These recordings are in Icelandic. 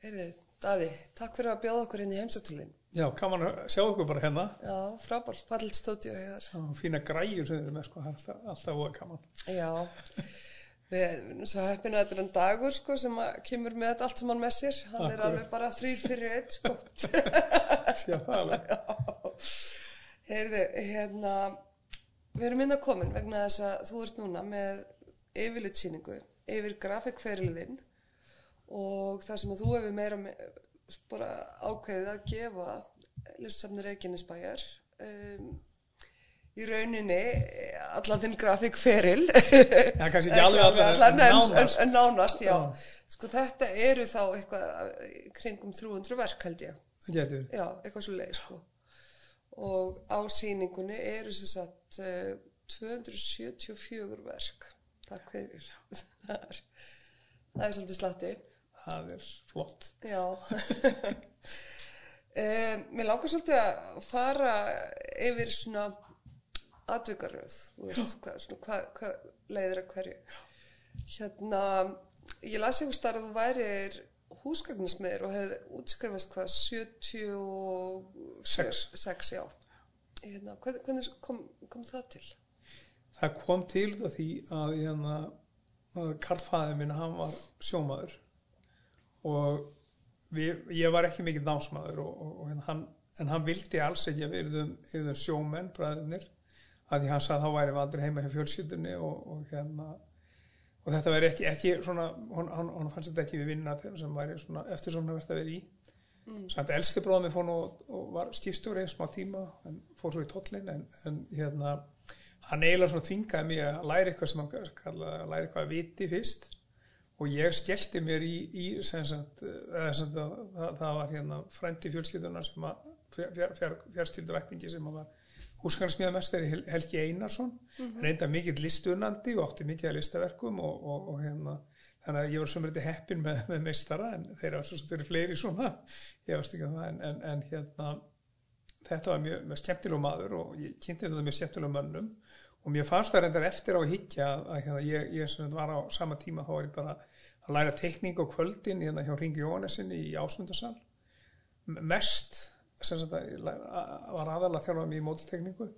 Heyrðu, Daði, takk fyrir að bjóða okkur inn í heimsatúlin. Já, kannan að sjá okkur bara hérna. Já, frábært, fallit stótið hér. Já, fína græjur sem þið eru með, sko, það er alltaf, alltaf voða kannan. Já, við erum svo heppin að þetta er en dagur, sko, sem kemur með allt sem hann með sér. Hann er Akkurat. alveg bara þrýr fyrir eitt, sko. Sjá það alveg. Heyrðu, hérna, við erum inn að komin vegna þess að þú ert núna með yfirlitsýningu yfir grafikferilðinn og þar sem að þú hefur meira me bara ákveðið að gefa listsafni Reykjanesbæjar um, í rauninni allan þinn grafikferil Já, kannski ekki alveg allan, en, nánast. en, en nánast, já. Já. Sko þetta eru þá eitthvað kringum 300 verk held ég Það getur já, eitthvað svo leið sko. og á síningunni eru sem sagt uh, 274 verk takk fyrir það það er svolítið slatti Það er flott. já um, mér langar svolítið að fara yfir svona atvikaröð hvað, hvað, hvað leiðir að hverju hérna ég las einhver starf að þú værir húsgagnismiður og hefði útskrifast hvað 76 Sex. já hérna, hvernig, kom, kom það til? Það kom til því að, hérna, að karlfæði minn, hann var sjómaður og við, ég var ekki mikill námsmaður og, og, og hérna, hann, en hann vildi alls ekki að við erum, sjómenn, bræðunir, að því hann sagði að þá væri við aldrei heima hjá fjölskyldunni og, og hérna og þetta væri ekki, ekki svona, hún, hann, hann fannst þetta ekki við vinna sem væri svona eftir svona verðt að vera í mm. samt elsti bróðum við fór og, og var stífstjóri smá tíma en fór svo í tollin en, en hérna hann eiginlega svona þvingaði mig að læra eitthvað sem hann kallaði að læra eitthvað að viti fyrst og ég skellti mér í, í sem sagt, eða sem sagt, að, það, það var hérna frændi fjölskyldunar sem að fjár, fjár, fjár, fjárskyldu vækningi sem að var húsgangsmíðamestari Helgi Einarsson. Reynda mikill listunandi og átti mikið að listaverkum og, og, og hérna þannig að ég var þetta heppin með, með meistara en þeirra var svo verið fleiri svona. Ég veist ekki um það en, en, en hérna þetta var mjög, mjög skemmtileg maður og ég kynnti þetta mjög skemmtileg mönnum. Og mér fannst það reyndar eftir á að higgja að, að hérna, ég, ég var á sama tíma þá var ég bara að læra tekník á kvöldin hérna hjá Ringi Jóhannesinni í Ásmundarsal mest sagt var aðalega þjálfað mér í mótiltekníku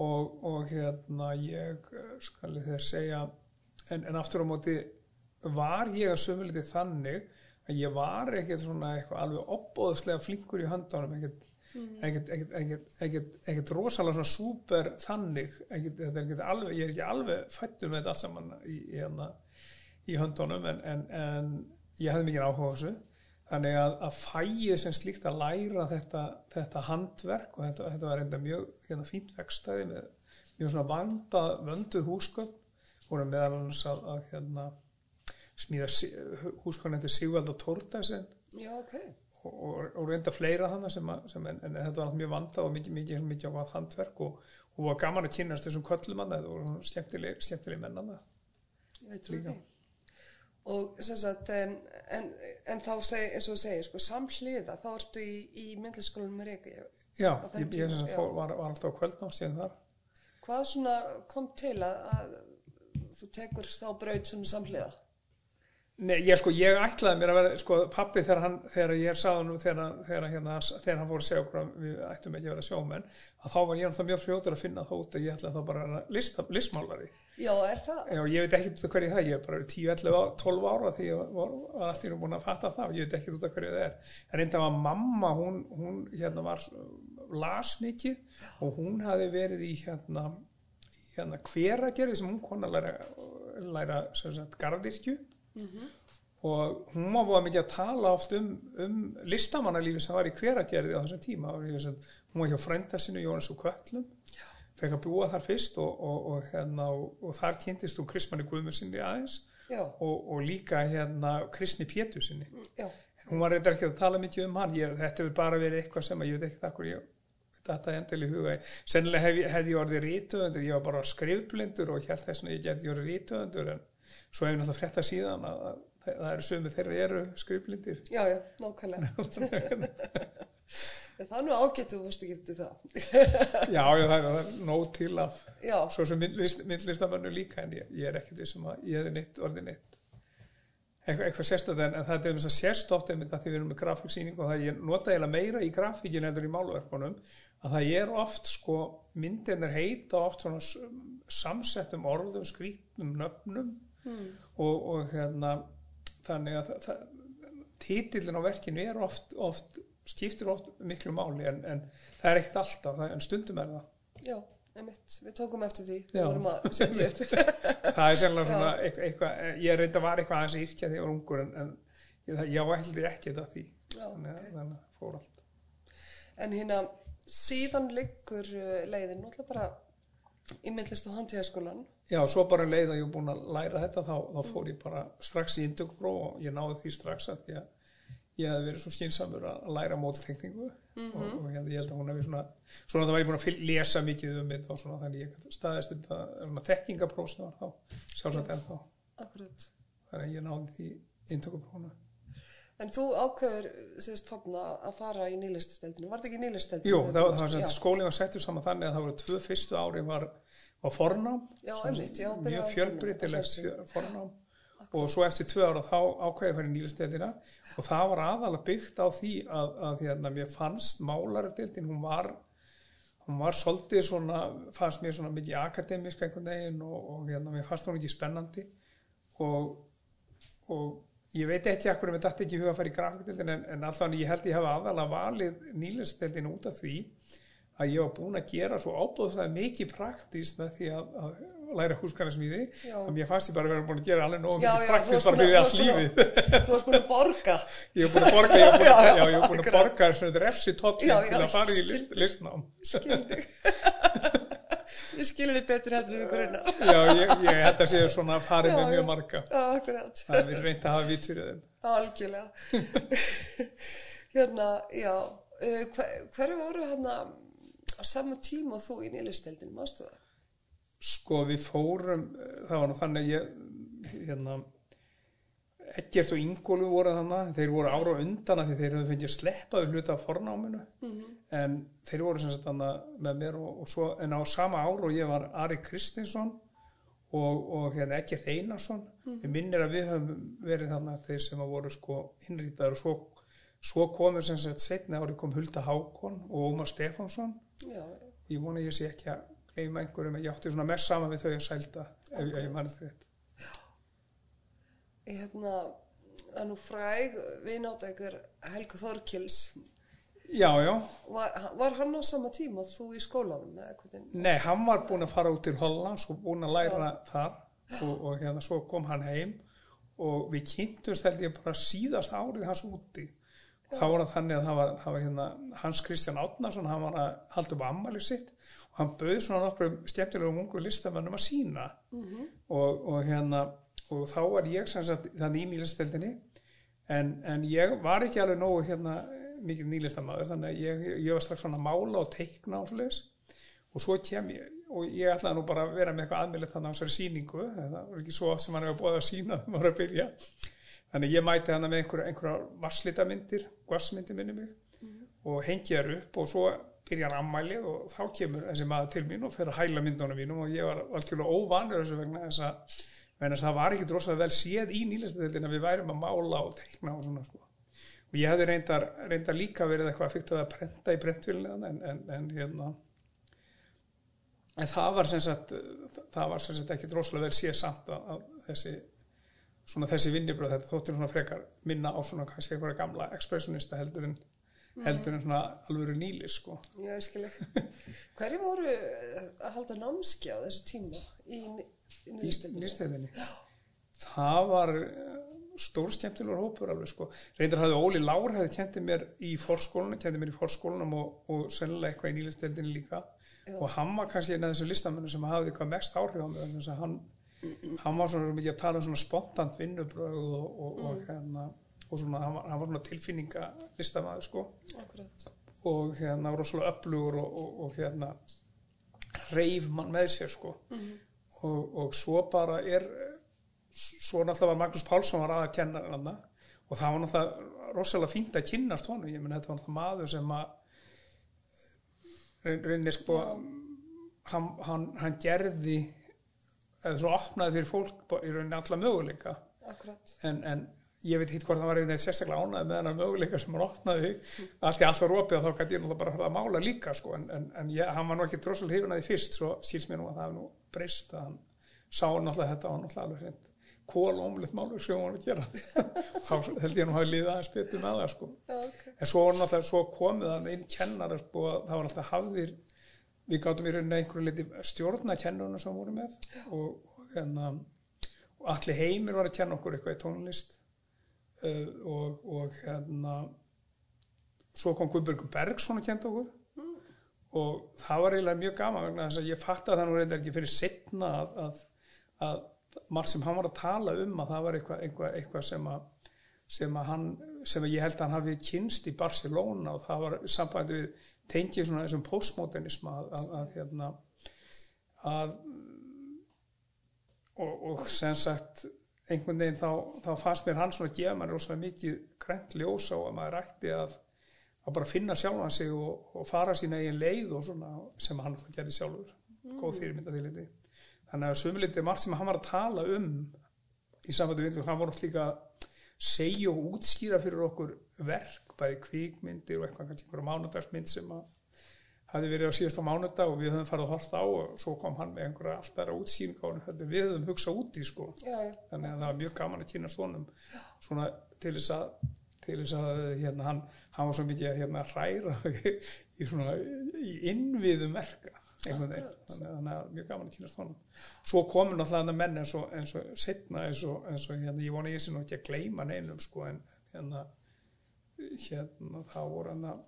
og, og hérna ég eh, skal þeir segja en, en aftur á móti var ég að sömuliti þannig að ég var ekkert svona eitthvað alveg opbóðslega flinkur í höndunum ekkert ekkert, ekkert, rosalega svona súper þannig ekkert, er ekkert alveg, ég er ekki alveg fættur með þetta allt saman í, í, hérna, í höndunum en, en, en ég hefði mikið áhuga á þessu. Þannig að, að fæið sem slíkt að læra þetta, þetta handverk og þetta, þetta var enda mjög hérna, fínt vekstæði með mjög svona vanda, vönduð húsgögn. Voru meðal annars að, að hérna, smíða húsgögn eftir Sigvalda Tórdasen já, ok. Og, og, og reynda fleira þannig sem, að, sem en, en þetta var mjög vanda og mikið, mikið, mikið á handverk og, og var gaman að kynast þessum köllum hann og skemmtileg, skemmtileg mennana Ég veit trú Líka. því. Og sem sagt, um, en, en þá seg, eins og þú segir, sko, samhliða, þá ertu í, í myndliskólanum með Reykjavík. Já, ég, ég tíma, fór, var, var alltaf á kvöldná síðan þar Hvað svona kom til að, að þú tekur þá braut svona samhliða? Nei, ég sko, ég ætlaði mér að vera, sko, pappi þegar hann, þegar ég sagði hann, þegar, þegar, hérna, þegar hann fór að segja okkur að við ættum ekki að vera sjómenn, að þá var ég náttúrulega mjög fljótur að finna þá út að ég ætlaði þá bara að vera listmálari. Já, er það? Já, ég veit ekki út af hverju það, ég er bara 10, 11, 12 ára því ég var, var allt í búin að fatta það. Og ég veit ekki út af hverju það er. En reynda var mamma, hún, hún hérna var, las mikið og hún hafi verið í hérna, hérna hveragerði sem hún kona læra, læra sem sagt, garðirkju og hún var búin mikið að tala oft um, um listamannalífi sem var í hveragerði á þessum tíma. Hún var hjá frænda sinu Jónas og Köllum fekk að búa þar fyrst og, og, og, hérna, og, og þar kynntist hún Kristmanni Guðmundsinni aðeins og, og líka hérna Kristni Pétursinni já, hún var reyndar ekki að tala mikið um hann. Ég, þetta hefur bara verið eitthvað sem ég veit ekki ég þetta endil í huga sennilega hef, hefði ég orðið rítuðundur ég var bara skrifblindur og held þess að ég geti orðið rítuðundur en svo hefur náttúrulega síðan að, að það eru sömu þeirra eru skrifblindir. Já, já, nákvæmlega. En það er nú ágætt þú varst ekki eftir það. já, já það, er, það nóg til af Já, svo sem myndlist, myndlistamönnu líka en ég, ég er ekkert þessum að ég hefði neitt orðið neitt eitthvað, eitthvað sérstætt en, en það er þess að sérst oft einmitt að því við erum með grafíksýning og það ég nota eiginlega meira í grafíkin heldur í málverkunum að það er oft sko myndin er heita oft svona samsettum orðum, skrítnum nöfnum mm. og, og hérna þannig að það, það, titillin á verkinu er oft, oft skiptir oft miklu máli en, en það er ekkert alltaf, það, en stundum er það. Já, einmitt, við tókum eftir því. Já. upp. Það er sennilega svona eitthvað, ég reynda var eitthvað aðeins írkja þegar ég var ungur en, en ég, það- ég held ég ekki þetta því. Já, þannig að ok. þannig að fór allt. En hérna síðan liggur uh, leiðin. Náttúrulega bara í myndlist og handtíðaskólan Já, svo bara um leið að ég var búin að læra þetta þá, þá fór ég bara strax í indugbró og ég náði því strax að að ég hefði verið svo skynsamur að læra móttekningu og, og ég, ég held að hún hefði svona svona það var ég búin að lesa mikið um þetta og svona þannig ég staðist þetta svona þekkingapróf sem var þá sjálfsagt en þá akkurat. Þannig að ég náði því induguprófuna En þú ákveður sérst þarna að fara í nýlistasteldinu. Var þetta ekki nýlistasteldinu? Jú, það, það var sem skólinn var settur saman þannig að það voru tvö fyrstu ári var, var fornám. Já, Svona einmitt, já, byrjaði mjög á fjölbreytilegt fornámi, fjö- fornám og svo eftir tvö ára þá ákveði í nýlisteldina og það var aðalega byggt á því að, að hérna, mér fannst málaradeildin, hún var hún var svolítið svona fannst mér svona mikið akademisk einhvern veginn og, og hérna, mér fannst hún ekki spennandi. Og, og ég veit ekki hverju mér dætti ekki huga að fara í grafikdeildin en, en allan ég held ég hafa aðalega valið nýlisteldin út af því að ég var búin að gera svo ábúðslega mikið praktíst með því að, að læra húsgarðarsmíði Já. og mér fannst ég bara að vera búin að gera alveg nóg Já, mikið þú varst bara fyrir að- allt þú lífið Þú varst búin að borga. ég hef búin að borga, ég hef búin að, að borga svona refsi tótt Já, til að fara í listnám ég skilði þið betur heldur en ykkur innan. já, ég, held að sé svona farið Já, með mjög marga það er reynd að hafa vít fyrir þeim Algjörlega. hérna, já. Uh, hver, hver voru hérna á sama tíma þú í nýlistasteldinu, mástu það? Sko við fórum eh, það var nú þannig að ég hérna Eggert og Ingólu voru þannig þeir voru ára undan að því þeir höfðu fengið sleppaðu hluta af fornáminu. En þeir voru sem sagt þannig með mér og, og svo, en á sama ára og ég var Ari Kristinsson og, og hérna Eggert Einarsson. Mm -hmm. minnir að við höfum verið þannig þeir sem að voru sko innrýtaður og svo, svo komur sem sagt setni ári kom Hulda Hákon og Ómar Stefánsson. Ég vona ég sé ekki að gleyma einhverjum ég átti svona mest saman við þau að sælda ef, ef ég mann þetta hérna, það er nú fræg vinátt einhver Helgu Þorkils. já, já, Var, var hann á sama tíma þú í skólanum nei, hann var búinn að fara út til Hollands og búinn að læra þar og, og hérna svo kom hann heim og við kynntumst held ég bara síðast árið hans úti þá var það þannig að það var, það var hérna, Hans Kristján Átnason, hann var að halda upp ammæli sitt og hann bauð svona nokkrum stjæmtilegum ungu listamönnum að sína og, og hérna og þá var ég sagt þannig í nýlisteldinni en, en ég var ekki alveg nógu hérna mikið nýlistamæður þannig að ég, ég var strax svona að mála og teikna og svoleiðis. Og svo kem ég og ég ætlaði nú bara að vera með eitthvað aðmjölu þannig á þessari sýningu það var ekki svo oft sem hann hefur búið að sína þegar maður var að byrja þannig ég mæti hana með einhverja, einhverja varslitamindir, gvassmyndir minni mig og hengi þær upp og svo byrjar ammælið og þá kemur þessi maður til mín og fer að hæla myndunum mínum og ég var algjörlega óvanur þessu vegna þess að þess að það var ekki drosalega vel séð í nýlistadeildin að við værum að mála og teikna og svona sko. og ég hefði reyndar, reyndar líka verið eitthvað að fyrta að prenta í prentvílunni en, en, en hérna en það var sem sagt það var sem sagt ekki drosalega vel séð samt að, að þessi svona þessi vinnibröð þetta þóttir svona frekar minna á svona kannski einhverja gamla expressionista heldur en heldur en svona alvöru nýlis sko. Já, ég skil ekki. Hverju voru eh, að halda námski á þessu tíma í, í nýstæðinni það var stórskemmtilegur hópur alveg sko. Reyndar hafði Óli Lár hefði kendi mér í forskólunum, kendi mér í forskólunum og, og sennilega eitthvað í nýlisteldinni líka. Já. og hann var kannski einn af þessu listamennu sem hafði eitthvað mest áhrif á mig þess að hann, hann var svona mikið að tala um svona spontant vinnubröð og, og, Mm. og hérna og svona, hann var, hann var svona tilfinninga listamæður sko. Akkurat. og hérna var rosalega öflugur og, og, og hérna reif mann með sér sko. Og, og svo bara er svo náttúrulega var Magnús Pálsson var aða kennar hann og það var náttúrulega rosalega fínt að kynnast honum. Ég menn þetta var náttúrulega maður sem að reyn- reynir sko hann, hann, hann gerði eða svo opnaði fyrir fólk í rauninni alla möguleika. En, en ég veit hitt hvort það var einhvern veginn sérstaklega ánæði með hennar möguleika sem hann opnaði. Að því allt var opið og þá gæti ég náttúrulega bara að fara að mála líka sko. En, en, en ég, hann var nú ekki droslega hrifun að því fyrst svo síls mér nú að það hefði nú breyst að hann sá náttúrulega þetta og hann náttúrulega alveg hreint kólómlitt málverk sem hann var að gera. Þá held ég nú hafi liðað aðeins betur með það sko. Já, ok. en svo svo komið hann inn kennara sko að það var náttúrulega hafðir við gátum í rauninni einhverju liti stjórna kennaruna sem voru með og, og, hérna, og allir heimir var að kenna okkur eitthvað í tónlist uh, og, og hérna svo kom Guðbergur Bergson að kenda okkur. Og það var eiginlega mjög gaman vegna þess að ég fatt að það nú reyndar ekki fyrir setna að, að, að margt sem hann var að tala um að það var eitthvað, eitthvað, eitthvað sem að sem að hann, sem ég held að hann hafi kynst í Barcelona og það var sambandi við tengið svona þessum postmodernisma að, að, að hérna að og, og sem sagt einhvern veginn þá, þá fannst mér hann svona að gefa mann rosalega mikið grænt ljós á að maður ætti að, að bara finna sjálfan sig og, og fara sína eigin leið og svona sem hann gerði sjálfur. Góð fyrirmynda til þetta þannig að sumulítið margt sem hann var að tala um í sambandi við hann voru líka segja og útskýra fyrir okkur verk bæði kvikmyndir og eitthvað kannski einhverja mánudagsmynd sem að hafi verið á síðasta mánudag og við höfum farið að horta á og svo kom hann með einhverja allt aðra útsýning á hann við höfum hugsað út í sko. Já, já. þannig að það var mjög gaman að kynast honum. Svona til þess að til þess að hérna hann, hann var svo mikið að hérna hræra í svona í innviðum verka einhvern veginn, þannig að að mjög gaman að kynast honum. Svo komin náttúrulega menn eins og, eins og setna eins og, eins og hérna, ég vona ég sé nú ekki að gleyma neinum sko en hérna hérna þá voru hann að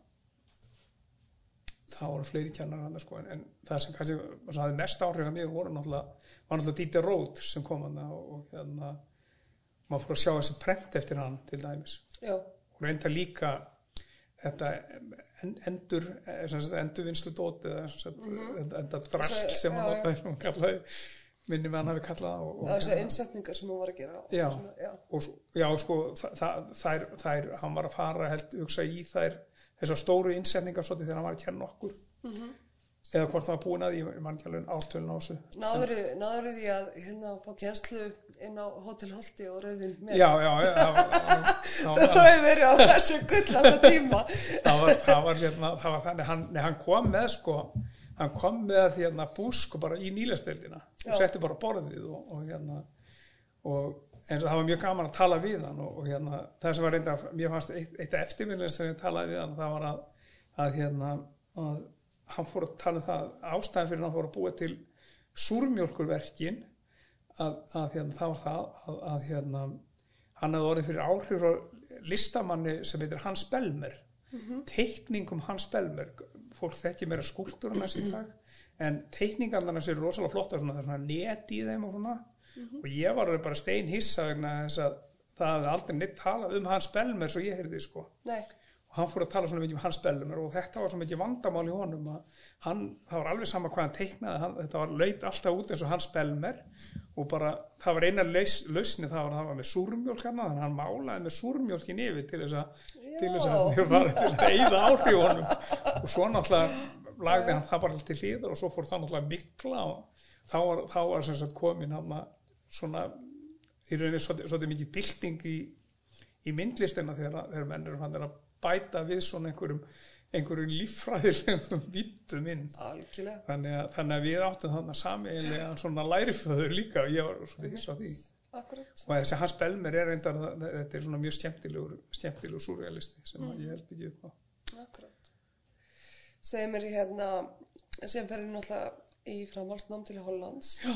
þá voru fleiri kennar hann sko en, en það sem kannski sem hafði mest áhrif að mig voru náttúrulega var náttúrulega Dieter Roth sem kom hann og, og hérna maður fór að sjá þessi prent eftir hann til dæmis. Já, og reynda líka þetta endur eh, endurvinnslu dót eða sem sagt, þetta þetta drast sem hann Mhm. kallaði minni með hann hafi kallað það og, og, þessar innsetningar sem hún var að gera. og Já. Svona, já. og já sko þa- þa- þær, þær, hann var að fara held hugsa í þær þessar stóru innsetningar svolítið þegar hann var að kenna okkur Mhm. Eða hvort hann var búin að ég man ekki alveg átölun á þessu Náður, því að hérna fá kjenslu inn á Hotel Holti og Rauðvin með. já, já, já það það Það hefur verið á þessu gullanda tíma. það var, það var, hérna, það var þannig hann, hann kom með sko hann kom með hérna búsk bara í nýlasteldina Já. og setti bara borðið og, og hérna og og það var mjög gaman að tala við hann og, og hérna það sem var reynda mér fannst eitt, eitt eftirminnlega sem ég talaði við hann það var að, að hérna að hann fór að tala um það ástæðan fyrir hann fór að búa til súrmjólkurverkin að, að hérna, var það að, að hérna hann hefði orðið fyrir áhrif á listamanni sem heitir Hans Belmer. Teikningum Hans Belmer. Fólk þekki meira skúltúruna þessi dag en teikningarna þessi eru rosalega flotta svona, það er svona net í þeim og svona. Og ég var bara stein hissa vegna þess að það hefði aldrei neitt talað um Hans Belmer svo ég heyrði sko. Nei, og hann fór að tala svona mikið um Hans Belmer og þetta var svo mikið vandamál í honum að hann, það var alveg sama hvað hann teiknaði hann, þetta var laut alltaf út eins og Hans Belmer og bara það var eina laus, lausni það var að það var með súrmjólk hann þannig að hann málaði með súrmjólkin yfir til þess að til þess að hann var til að eyða áhrifunum og svo náttúrulega lagði hann það bara til hlýðar og svo fór það náttúrulega mikla og þá var, þá var sem sagt komin svona í rauninni svolítið, mikið bylting í, í myndlistina þegar, þegar menn eru hann að bæta við svona einhverjum einhverjum líffræðilegum vittum inn algjörlega. þannig að, þannig að við áttum þannig samiðilega svona læriföður líka og ég var svolítið hissa á því Akkurat. og þessi Hans Belmer er reyndar þetta er svona mjög skemmtilegur skemmtilegur súrrealisti sem mm. ég held ekki upp á Akkurat. Segir mér hérna, sem ferir náttúrulega í framhalsnám til Hollands Já.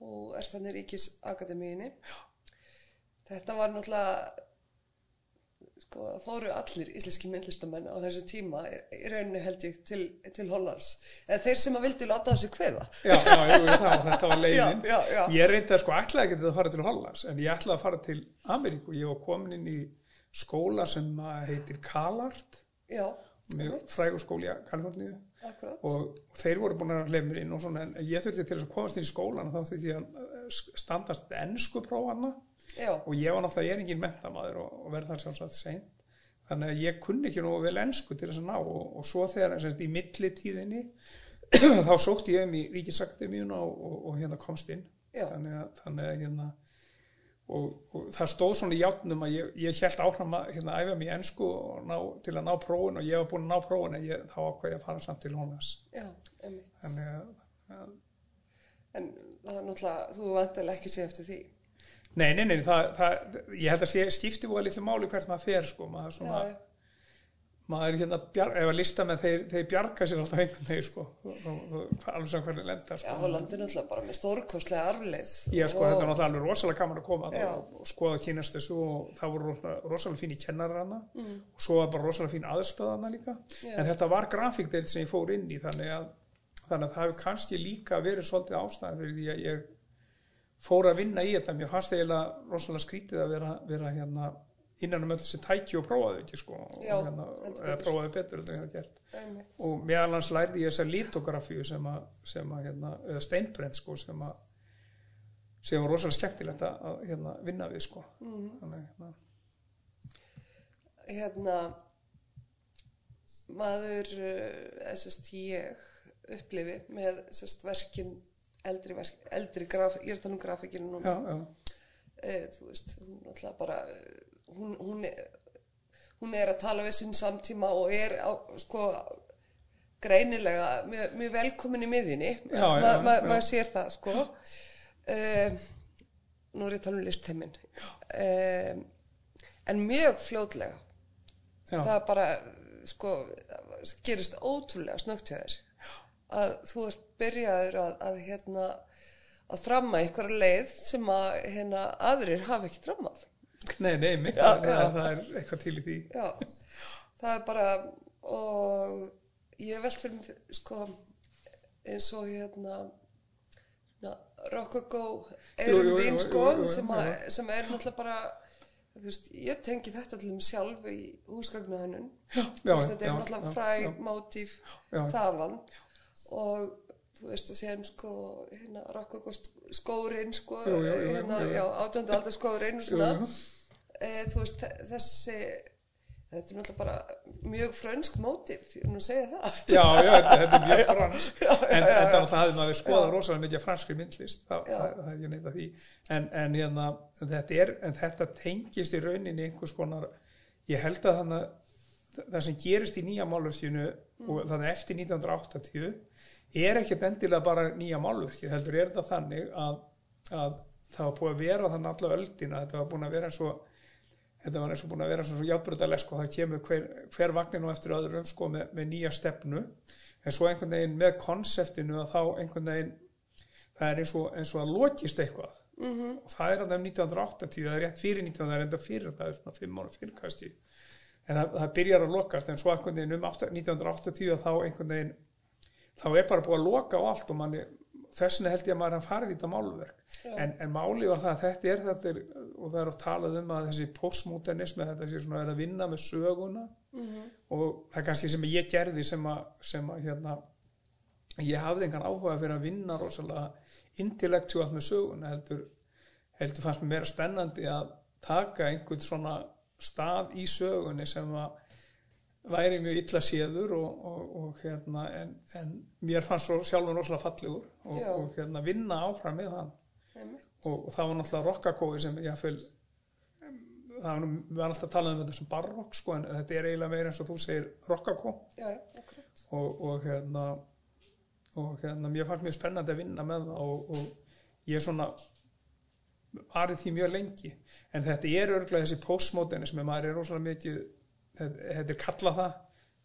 og er þannig ríkis akademíinni. Þetta var náttúrulega, sko, fóru allir íslenski myndlistamenn á þessu tíma í rauninni held ég til, til Hollands. Eða þeir sem að vildi láta þessu kveða. Já, já, það, þetta var leiðin. Já, já, já. ég reyndi að sko ætlaði ekki að fara til Hollands en ég ætlaði að fara til Ameríku. Ég var komin inn í skóla sem að heitir Calart Já, frægur skóli í Kaliforníu. Og þeir voru búin að leið mér inn og svona en ég þurfti til þess að komast inn í skólan og þá þurfti ég að standast ennsku prófana Já, og ég var náttúrulega, ég er engin mentamæður og, og verð þar sjálfsagt seint. Þannig að ég kunni ekki nú vel ennsku til þess að ná. Og, og svo þegar semst, í millitíðinni þá sótti ég um í Ríkisakademíuna og, og, og hérna komst inn. Þannig að, þannig að hérna og, og það stóð svona í játnum að ég, ég held áfram að hérna, æfa í ennsku ná, til að ná prófun og ég var búin að ná prófun en ég, þá ákvað ég að fara samt til Hónas Já, einmitt. þannig að, að En það er náttúrulega, þú vantilega ekki sé eftir því. Nei, nei, nei, það, það, ég held að sé, skipti búið litlu máli hvert maður fer, sko, maður svona, Já, maður er hérna, bjar, ef að lista með þeir, þeir bjarga sér alltaf einhvern veginn, sko, alveg sem hvernig lenda, já, sko. Holland er náttúrulega bara með stórkostlega arfleið. Ég, sko, þetta var náttúrulega alveg rosalega gaman að koma Já. og, og skoða kynast þessu og það voru rosalega, fín í kennarar hana og svo var bara rosalega fín aðstöðana líka, Já. en þetta var grafíkdeild sem ég fór inn í, þannig að, þannig að það hefur kannski líka verið svolítið ástæðan fyrir því að ég fór að vinna í þetta, mér fannst eiginlega rosalega skrítið að vera, vera hérna innan um öll þessi tæki og prófaði ekki sko, og Já, hérna, heldur eða betur. Einmitt. og meðal hans lærði ég þessa litografíu sem að, sem að hérna, eða steinbrent sko sem að sem var rosalega skemmtilegt að hérna, vinna við sko Mm. þannig hérna, Hérna, maður, uh, sérst, ég upplifi með sérst, verkin, eldri, verk, eldri graf, ég er að tala um grafíkinu núna. já, já, e, þú veist, hún náttúrulega bara eh, hún, hún, er, hún er að tala við sinn samtíma og er á, sko greinilega mjög, mjög velkomin í Já, já, Ma, ma, maður sér það sko. Uh, nú er ég að tala um listheimin uh, en mjög fljótlega. Já, það bara sko gerist ótrúlega snögt hjá þér að þú ert byrjaður að, að hérna að þramma einhverja leið sem að hérna aðrir hafa ekki þrammað. Nei, nei, mitt, Já, það, já. það er eitthvað til í því. Já, það er bara og ég velt fyrir mig sko eins og hérna na, Rococo Jú, jú, erum þín sko sem, að, sem er náttúrulega bara veist, ég tengi þetta til þeim sjálf í húsgagnuhönnun já, þetta er náttúrulega já, fræ já. mótíf Já. Og þú veist og séðum sko hérna Rococo skórin sko Jú, jú, jú, hérna, jú, jú. já, átjöndu aldar skórin og svona. e, þú veist þe- þessi þetta er náttúrulega bara mjög frönsk er nú að segja það. Já, já, þetta, þetta er mjög fransk Já, en, já, já, en já. það hafði maður skoðað Já. rosalega mikið franskri myndlist það, það, það er ekki neitt að því. En, en, hérna, þetta er, en þetta tengist í rauninni einhvers konar ég held að þannig að það sem gerist í nýja málverkinu og þannig eftir 1980 er ekkert endilega bara nýja málverki heldur er þetta þannig að, að það var búið að vera þannig alla öldina þetta var búin að vera eins og þetta var eins og búin að vera svona svo játbröðaleg sko, það kemur hver, hver vagninu eftir öðrum sko, með, með nýja stefnu. En svo einhvern veginn með konseptinu að þá einhvern veginn það er eins og, eins og að lokist eitthvað. -hmm. og það er að það um 1980 það er rétt fyrir 19, það er enda fyrir það er svona 5 ára fyrir kannski. En það, það byrjar að lokast en svo einhvern veginn um 8, 1980 þá einhvern veginn þá er bara búið að loka á allt og manni þess vegna held ég að maður er að fara í þetta málverk en, en máli var það að þetta er þetta er, og það er oft talað um að þessi postmodernismi þetta sé svona að vinna með söguna. Og það er kannski sem ég gerði sem að, sem að hérna, ég hafði engan áhuga fyrir að vinna rosalega intellectuátt með söguna heldur, heldur fannst mér meira spennandi að taka einhvern svona stað í sögunni sem að væri mjög illa séður og, og, og hérna en, en mér fannst svo sjálfur rosalega fallegur og, og hérna vinna áfram með hann. Og, og það var náttúrulega rockakói sem ég fylg það var nú, við erum alltaf að tala um þetta sem barrock sko en þetta er eiginlega meira eins og þú segir rockakó og, og hérna og hérna mér fannst mjög spennandi að vinna með það og, og ég er svona varið því mjög lengi. En þetta er örgulega þessi postmodernismi maður er rosalega mikið þetta, er kallað það.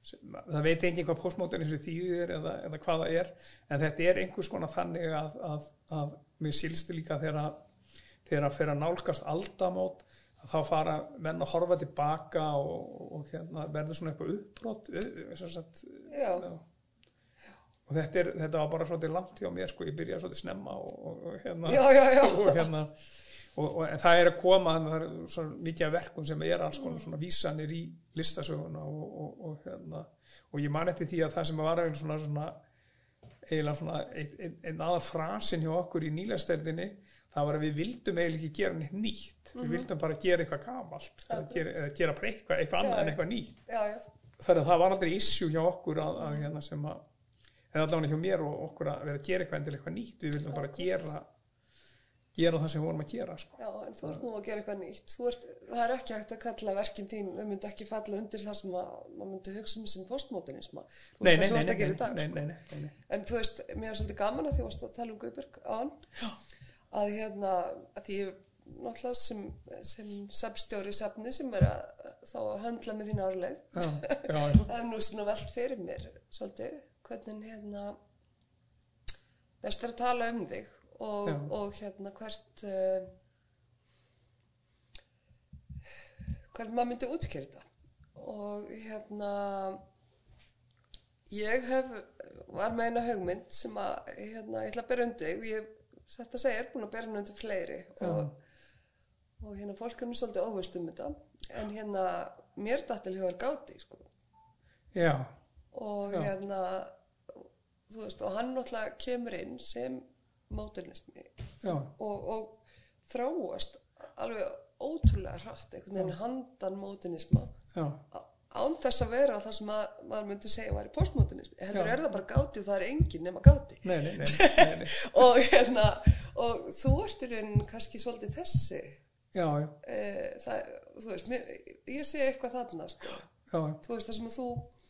Það veit enginn hvað postmodernismi þýðir eða, eða hvað það er en þetta er einhvers konar þannig að, að, að mér sílsti líka þegar að fyrir að nálgast aldamót að þá fara menn að horfa tilbaka og, og, og hérna, verður svona eitthvað uppbrott Já. og þetta, er, þetta var bara svolítið langt hjá mér sko, ég byrjaði svolítið snemma og, og, og hérna já, já, já, hérna og, og, það er að koma það er svona mikið af verkum sem er alls konar svona vísanir í listasöguna og, og, og hérna. Og ég man eftir því að það sem var eiginlega svona, svona eiginlega svona ein, ein, ein aðal frasin hjá okkur í nýlæsteldinni það var að við vildum eiginlega ekki gera neitt nýtt. Við vildum bara gera eitthvað gamalt eða gera, gera bara eitthvað, eitthvað annað en eitthvað nýtt. Þannig að það var aldrei issue hjá okkur að, að hérna sem að eða allavega hjá mér og okkur að vera að gera eitthvað endilega eitthvað nýtt. Við vildum bara gera gera það sem við vorum að gera sko. Já, en þú ert nú að gera eitthvað nýtt. Ert, það er ekki hægt að kalla verkin þín, þau myndi ekki falla undir það sem að, maður myndi hugsa um sem postmodernisma. Þú nei, veist nei, það sem þú nei, ert að gera í nei, dag. nei, sko. nei, nei. En þú veist, mér er svolítið gaman að því varst að tala um Guðberg áðan, að hérna, að því náttúrulega sem, sem sefstjóri sefni sem er að þá að höndla með þín já. Það er nú svona velt fyrir mér svolítið, hvernig hérna best er að tala um þig og, og hérna hvert uh, hvernig maður myndi útskýra þetta. Og hérna ég hef var með eina hugmynd sem að hérna, ég ætla að bera undir og ég satt að segja er búin að bera undir fleiri. Og, og hérna fólk er nú svolítið óvist um þetta. En hérna mér dættil hjá er gáti sko. Já, og Já. hérna þú veist og hann náttúrulega kemur inn sem módernismi já, og, og þráast alveg ótrúlega hratt einhvern veginn handan á- án þess að vera það sem að, maður myndi segja væri postmodernismi heldur Já. er það bara gáti og það er engin nema gáti. Nei, nei, nei, og hérna og þú ert í raunin kannski svolítið þessi. Já, já, e, það, þú veist, mér, ég sé eitthvað þarna sko. Þú veist það sem að þú í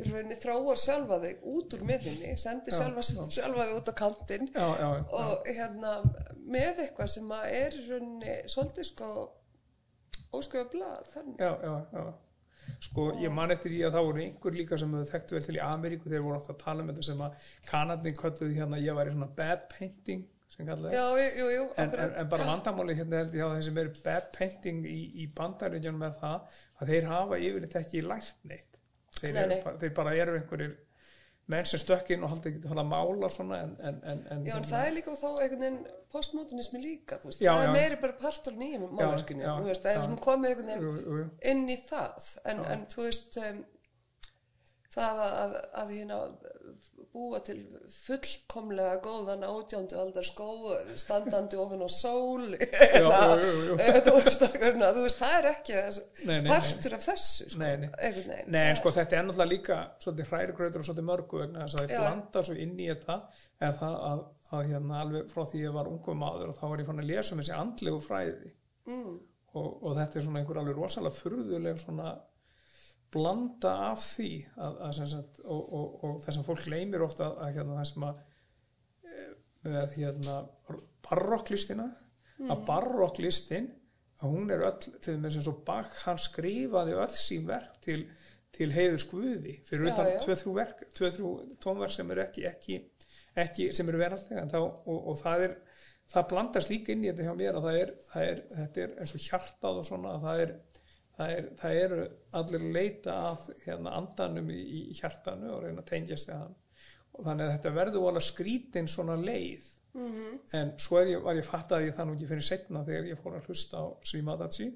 rauninni þráar sjálfa þig út úr miðinni sendi Já, sjálfa, já. sjálfa þig út á kantinn já, já, já. og hérna með eitthvað sem að er í rauninni svolítið sko óskrifa blað þannig já, já, já. Sko, ég man eftir því að það voru einhver líka sem þau þekktu vel til í Ameríku þegar voru átt að tala um þetta sem að kanadni kölluði hérna ég væri svona bad painting já, jú, jú, en, en, en bara vandamáli hérna held ég að þeir sem eru bad painting í, í bandaríkjunum er það að þeir hafa yfirleitt ekki lært neitt þeir, Nei, eru, nei. bara- þeir bara eru einhverjir menn sem stökkinn og haldi ekki að mála svona en, en, en, en Já, en það er líka þá einhvern veginn postmodernismi líka, veist, Já, það er já. meiri bara partur nýjum málverkinu, það er svona komið einhvern veginn jú, jú, inn í það, en, en þú veist, um, það að, að, að hérna búa til fullkomlega góðan átjándu aldar skó, standandi ofin á sól, þú veist, það er ekki partur af þessu, sko, Nei, nei. Nei, sko þetta er náttúrulega líka svolítið hrærigrautur og svolítið mörgu vegna þess að það blanda svo inn í þetta eða það að, að hérna alveg frá því ég var ungum maður og þá var ég fann að lesa um þessi andlegu fræði. Mm, og, og þetta er svona einhver alveg rosalega furðuleg svona blanda af því að, að sem sagt, og, og, og það sem fólk leymir ofta að, að hérna það sem að eh, með hérna barokklistina að barokklistin að hún er öll til þess og Bach hann skrifaði öll sín verk til, til heiður skvuði fyrir Já, utan tvö-þrjú verk tvö-þrjú tónverk sem eru ekki, ekki, ekki sem eru þá, og, og það er það blandast líka inn í þetta hjá mér að það er, það er þetta er eins og hjartað og svona að það er það, er, það eru allir leita að hérna, andanum í, í hjartanu og reyna að tengjast við hann. Og þannig að þetta verður alveg skrítin svona leið. Mhm, en svo ég, var ég fatt að ég það nú ekki fyrir setna þegar ég fór að hlusta á Srimadachi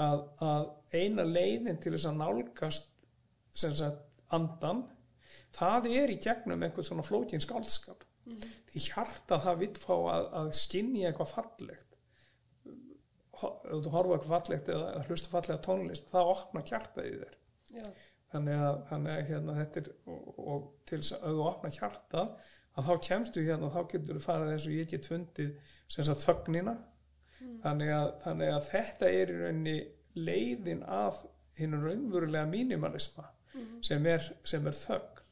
að, að eina leiðin til þess að nálgast sem sagt andan það er í gegnum einhvern svona flókin skálskap því hjarta það vill fá að, að skinni eitthvað fallegt ef þú horfa eitthvað fallegt eða hlusta fallega tónlist það opna hjarta í þér. Já, þannig að, þannig að hérna, þetta er og, og til þess að ef þú opna hjarta að þá kemstu hérna þá getur þú farið eins og ég get fundið sem sagt þögnina. Þannig, að, þannig að þetta er í rauninni leiðin af hinn raunverulega mínimalisma sem, er, sem er þögn.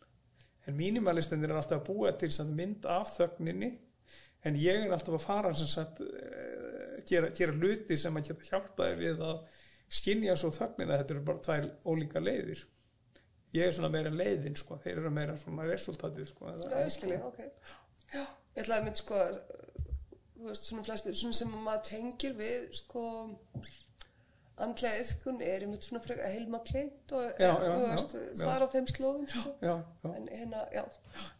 En mínimalistinir er alltaf að búa til mynd af þögninni en ég er alltaf að fara sem sagt gera, gera hluti sem að geta hjálpaði við að skynja svo þögnina. Þetta eru bara tvær ólíka leiðir. Ég er svona meira leiðin sko, þeir eru meira svona resultatið sko, já, ég skilji, ok. Já, ég ætlaði að mynd sko, þú veist, svona flestir, svona sem maður tengir við, sko, andlega yðkun er einmitt svona frekar heilma kleint og Já, er, já, veist, það er á þeim slóðum, sko. já, já, En hérna, já,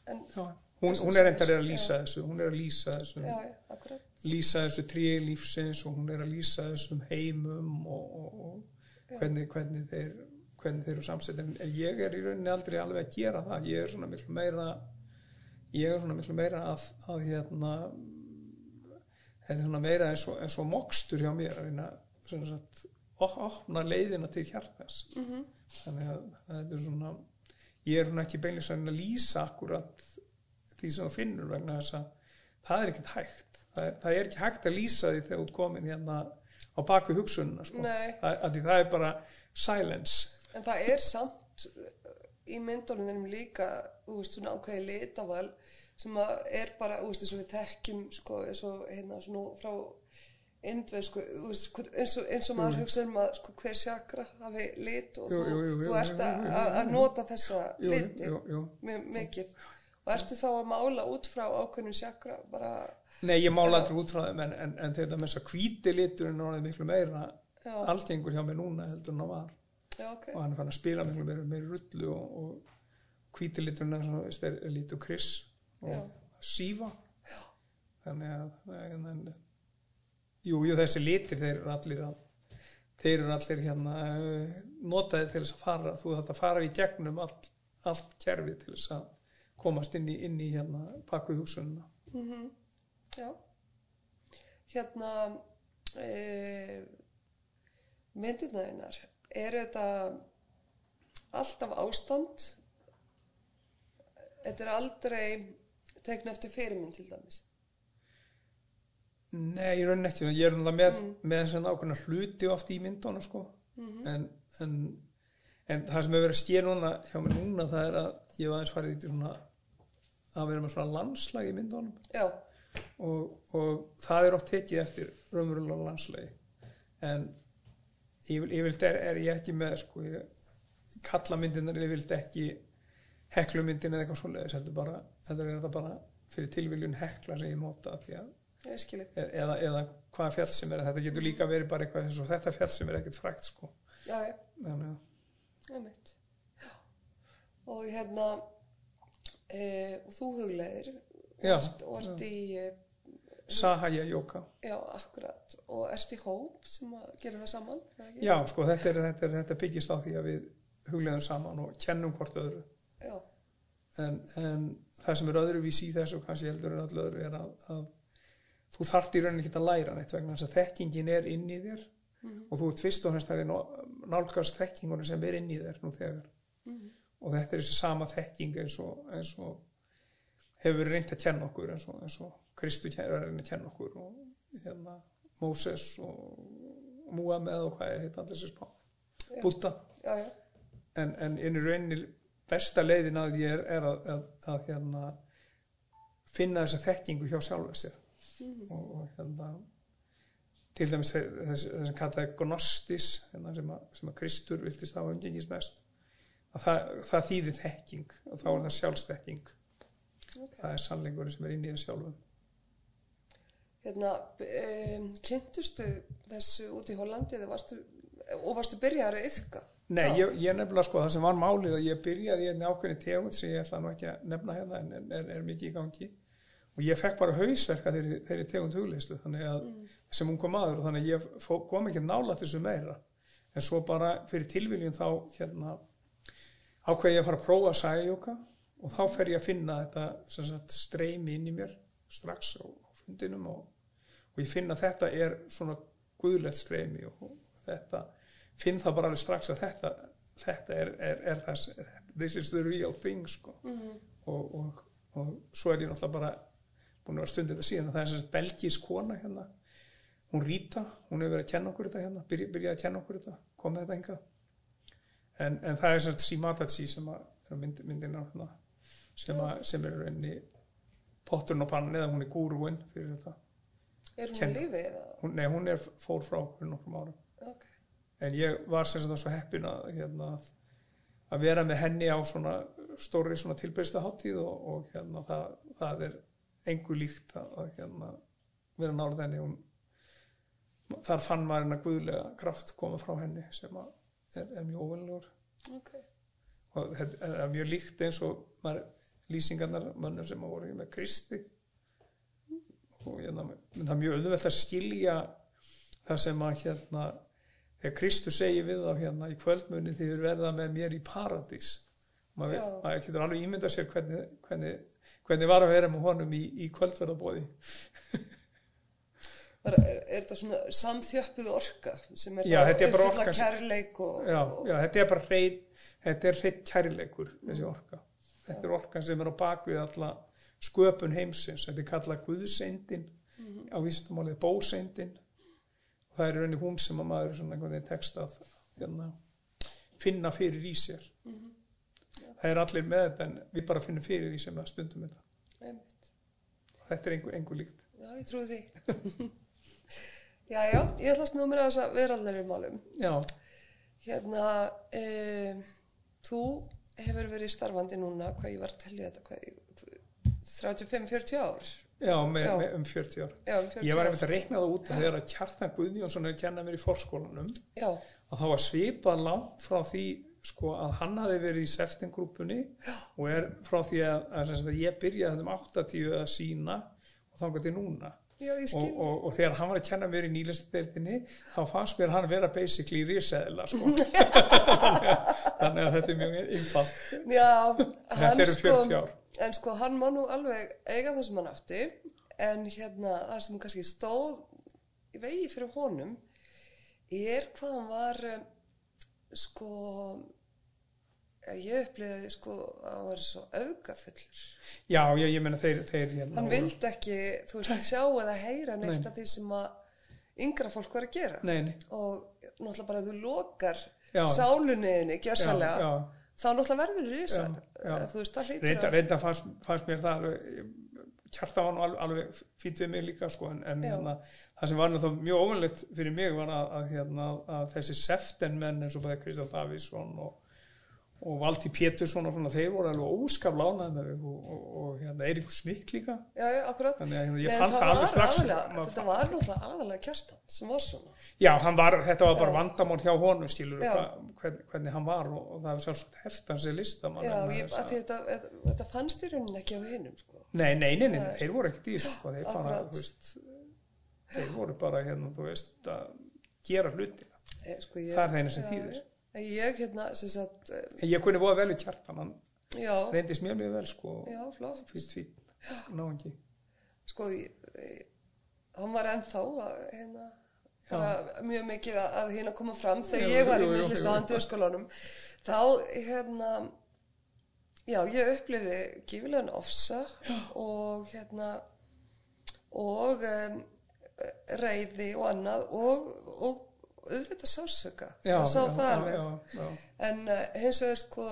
en, já. Hún, hún er endar að lýsa þessu hún er að lýsa þessu. Já, já, akkurat. Lýsa þessu tríi lífsins og hún er að lýsa þessum heimum og, og, og hvernig, hvernig þeir hvernig þeir eru samsett en ég er í rauninni aldrei alveg að gera það. Ég er svona miklu meira ég er svona miklu meira að, að hérna þetta er svona meira eins og, eins og mokstur hjá mér að reyna svona op- opna leiðina til hjartans. Mm þannig að þetta er svona ég er svona ekki beinlega að lýsa akkurat því sem þú finnur vegna þess að það er ekkert hægt það það er ekki hægt að lýsa því þegar ert komin hérna á baku hugsununa sko. Að því það er bara silence. En það er samt uh, í myndunum þeim líka, veist, svona ákveði litaval sem er bara, þú veist, eins og við þekkjum, sko, eins og hérna svona frá indveð, sko, eins og, eins og maður hugsa um að, sko, hver sjakra hafi lit og Jú, jú, jú, þú ert að, nota þessa liti mikið. Og ertu þá að mála út frá ákveðnum sjakra bara, Nei, ég mála aldrei út frá þeim en, en, en þetta með þess að hvíti liturinn er miklu meira já, algengur hjá mér núna heldur en það var. Já, ok, og hann er fann að spila miklu meira, meira rullu og, og hvíti liturinn er, er, lítur kris og sífa þannig að en, jú, jú, þessi litir þeir eru allir að þeir eru allir hérna eh, notaði til þess að fara þú þarf að fara í gegnum allt, allt kerfi til þess að komast inn í, inn í hérna pakku hugsununa mhm, já. Hérna, e, myndirnaðinnar, er þetta alltaf ástand? Þetta er aldrei tekna eftir fyrirmynd til dæmis. Nei, ég raunin ekki, ég er náttúrulega með, með þessi nákvæmna hluti oft í myndunum sko. en, en, en það sem hefur verið að skýra núna hjá mér núna það er að ég var aðeins farið í svona að vera með svona landslag í myndunum Já, og, og það er oft tekið eftir raunverulega landslagi en yfir, yfirleitt er, er ég ekki með sko, ég kalla myndinar yfirleitt ekki heklumyndin eða eitthvað svoleiðis heldur bara, heldur er þetta bara fyrir tilviljun hekla sem ég nota því að. E- eða, eða hvaða fjall sem er þetta getur líka verið bara eitthvað eins og þetta fjall sem er ekkert frækt sko Já, já, þannig að mitt. Já. Og hérna, e, og þú og ert, og ert í, e, Sahaya Yoga já, akkurat, og ert í hóp sem að gera það saman, já sko þetta, er, þetta, er, þetta byggist á því að við hugleðum saman og kennum hvort öðru. Já, en, en það sem er öðruvísi í þessu kannski heldur en öllu öðru er að, að þú þarft í rauninni ekki að læra neitt vegna þess að þekkingin er inn í þér og þú ert fyrst og fremst að nálgast þekkingunum sem er inn í þér nú þegar. Og þetta er þessi sama þekking eins og, eins og hefur verið reynt að kenna okkur eins og, eins og Kristu er að reyna að kenna okkur og hérna Móses og Múameð og hvað er hitt allir þessi spá. Búta en, en í rauninni besta leiðin að ég er, er að, að, að hérna, finna þessa þekkingu hjá sjálfa sér. Og, og hérna til dæmis þess sem kallaði gnostis hérna, sem, að, sem að Kristur viltist hafa umgengis mest. Að það, það þýði þekking og þá er það sjálfsþekking ok. það er sannleikur sem er inn í það sjálfum. Hérna, um, kynntustu þessu út í Hollandi varstu, og varstu byrjaður að yfka? Nei, ég, ég nefnilega sko það sem var málið að ég byrjaði einni ákveðni tegund sem ég ætla nú ekki að nefna hérna en, er, er mikið í gangi. Og ég fekk bara hausverka þeirri, þeirri tegund hugleyslu þannig að sem hún kom aður og þannig að ég fó, kom ekki nála þessu meira. En svo bara fyrir tilviljun þá hérna ákveði ég að fara að prófa sæjóka og þá fer ég að finna þetta sagt, streymi inn í mér strax á, á fundinum og, og ég finna að þetta er svona guðlegt streymi og, og þetta finn það bara alveg strax að þetta þetta er, er, er þess this is the real thing sko. Og, og, og svo er ég náttúrulega bara búin að vera stundið þetta síðan. Að það er þess belgísk kona hérna. Hún Rita, hún hefur verið að kenna okkur þetta hérna byrja, byrjaði að kenna okkur þetta, kom með þetta hingað. En, en það er svona Simatachi sem að er á mynd, myndina hérna, sem, að, sem er rauninni potturinn og pannan eða hún er gúrúin fyrir þetta. Er hún á Kenna. lífi eða? nei, hún er fór frá okkur nokkrum árum. Ok, en ég var sem sagt svo heppin að, hérna, að vera með henni á svona stóri svona tilbyrsta háttíð og, og hérna, það, það er engu líkt að, hérna, vera nálað henni. Hún, þar fann maður hennar guðlega kraft koma frá henni sem að er, er mjög óvenlegur ok, og þetta er mjög líkt eins og maður, lýsingarnar mönnum sem að voru með Kristi. Og hérna, það er mjög auðvelt að skilja það sem að hérna þegar Kristus segir við þá hérna í kvöldmunni þið eru verða með mér í paradís. Maður, getur alveg ímynda sér hvernig, hvernig, hvernig var að vera með honum í, í kvöldverðabóði er, er, þetta svona samþjöppuð orka sem er Já, orka sem- kærleik og, já, og já, þetta er bara hrein þetta er hrein kærleikur þessi orka þetta er orkan sem er á bakvið alla sköpun heimsins. Þetta er kallað Guðseindin. Á vísindamálið bóseindin. Og það er í rauninni hún sem að maður svona einhvern veginn tekst að hérna, finna fyrir í sér. Það er allir með þetta en við bara finnum fyrir því sem að stundum þetta. Einmitt. þetta er einhver, líkt. Já, ég trúi því. já, já, ég ætla að snúa mér að þess að veraldari málum. já, Hérna, e, þú hefur verið starfandi núna, hvað ég var að tellja þetta, hvað, ég- 35-40 ár? já, með, Já. með um 40 ár. Já, um 40 ég var að reikna það út að þegar að Kjartan Guðjónsson er að kenna mér í forskólanum Já, að það var svipað langt frá því sko að hann hafi verið í seftingrúpunni og er frá því að, að, að ég byrjaði um 80 að sína og þangar til núna. Já, ég og, og, og þegar hann var að kenna mér í nýlistadeildinni þá fannst mér hann vera basically riseðla sko. þannig að þetta er mjög einfalt Já, hann sko, 40 ár en sko hann má nú alveg eiga það sem hann átti, en hérna það sem kannski stóð í vegi fyrir honum er hvað hann var um, sko ja, ég upplýði sko að hann var svo augafullur. já, já, ég meina þeir, þeir hérna, Hann vildi ekki, þú veist, sjá eða heyra neitt Nei. af því sem að yngra fólk var að gera. nei, nei, Og náttúrulega bara að þú lokar. Sálunniðinni, gjörsalega, þá náttúrulega verður já. Þú veist, það hlýtur reynda, reynda fannst, fannst mér það kjarta var nú alveg, alveg fýtt við mig líka sko, en, en hérna, það sem var náttúrulega mjög óvanlegt fyrir mig var að, að, hérna, að þessi seften menn eins og bæði Kristján Davíðsson og, og Valdi Pétursson og svona, þeir voru alveg óskaplánaði með mig og, og, og hérna, Eiríkur Smith líka Já, já, akkurat. þannig að hérna, Nei, það alveg var strax aðalega, þetta var náttúrulega aðalega kjartan sem var svona. Já, var, þetta var bara vandamál hjá honum skilur Já. hvernig, hvernig hann var og, og það er sjálfsagt heft hans er listamann Já, ég, því þetta, þetta, þetta fannst í rauninni ekki á hinnum, sko. Nei, nei, nei, nei, þeir voru í þessu sko, þeir bara, veist þeir voru bara, hérna, þú veist að gera hlutina, E, sko, það er það eina sem þýðir ég, hérna, sagt, eh, ég kunni voða vel við kjartan, hann já, reyndist mér mjög vel, sko. Já, flott. fýtt, fýtt, náðan Sko, ég, ég, hann var ennþá, að, hérna, mjög mikið að, að hérna koma fram þegar Jú, ég var í myndlist á handjóðskólanum. Þá, hérna, já, ég upplifði gífilegan ofsa og, hérna, og um, reyði og annað og, og auðvitað sásöka. Það sá það já, já, En uh, hins vegar sko,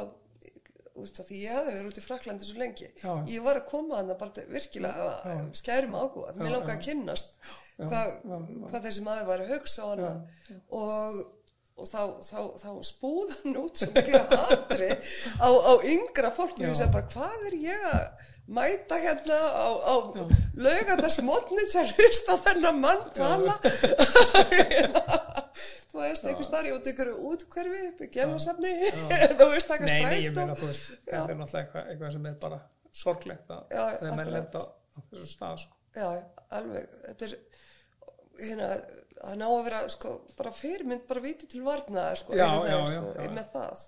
úst, því ég hafði verið út í Fraklandi svo lengi, Já. ég var að koma að það bara virkilega að skærum áhuga, því mér Já, langaði að kynnast hvað, hvað þessi maður var að hugsa á hann og, og þá, þá, þá spúða hann út sem mikla hatri á, á yngra fólk og ég segi bara hvað er ég að mæta hérna á, á laugandars mótni til að hlusta þennan mann tala þú veist, einhvers þar ég út ykkur útkverfi gælasafni þú veist, taka Nei, nei, ég meina, þú veist, þetta er náttúrulega eitthvað, sem er bara sorglegt að menn akkurat. lenda á þessu stað, sko. já, alveg, þetta er hérna, það ná að vera sko, bara fyrirmynd, bara viti til varnaðar sko, sko, með það.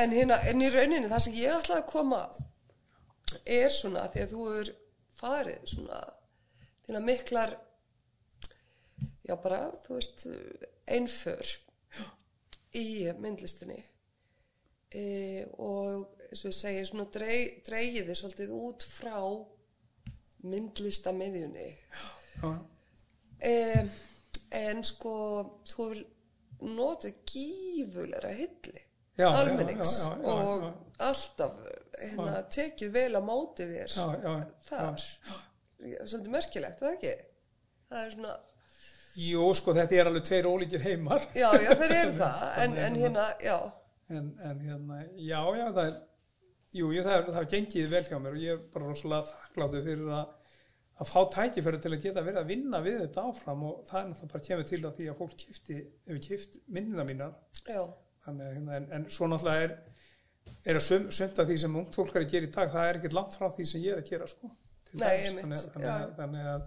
En hérna, en í rauninni það sem ég ætlaði að koma að er svona, því að þú er farið svona þína miklar já bara, þú veist einför í myndlistinni. E, og eins og ég segi svona drey, dreyiði svolítið út frá myndlistamiðjunni. E, en sko þú vil nota gífulegra hilli almennings já, já, já, og alltaf hérna, tekið vel á móti þér þar. Svolítið merkilegt, er það ekki? það er svona, Jú, sko, þetta er alveg tveir ólíkir heimar. Já, já, þeir eru það. En, en hérna, já. En, en hérna, já, já, það er jú, jú, það er, það er gengið vel hjá mér og ég er bara rosalega þakkláttur fyrir að að fá tækifæri til að geta verið að vinna við þetta áfram og það er náttúrulega bara kemur til að því að fólk kifti, hefur kift myndina mínar. Já, þannig, hérna, en, en svo náttúrulega er er að sum, sumt af því sem ungt fólk er að gera í dag það er ekkert langt frá því sem ég er að gera sko, Nei, dæmis. einmitt, þannig, þannig, já. þannig að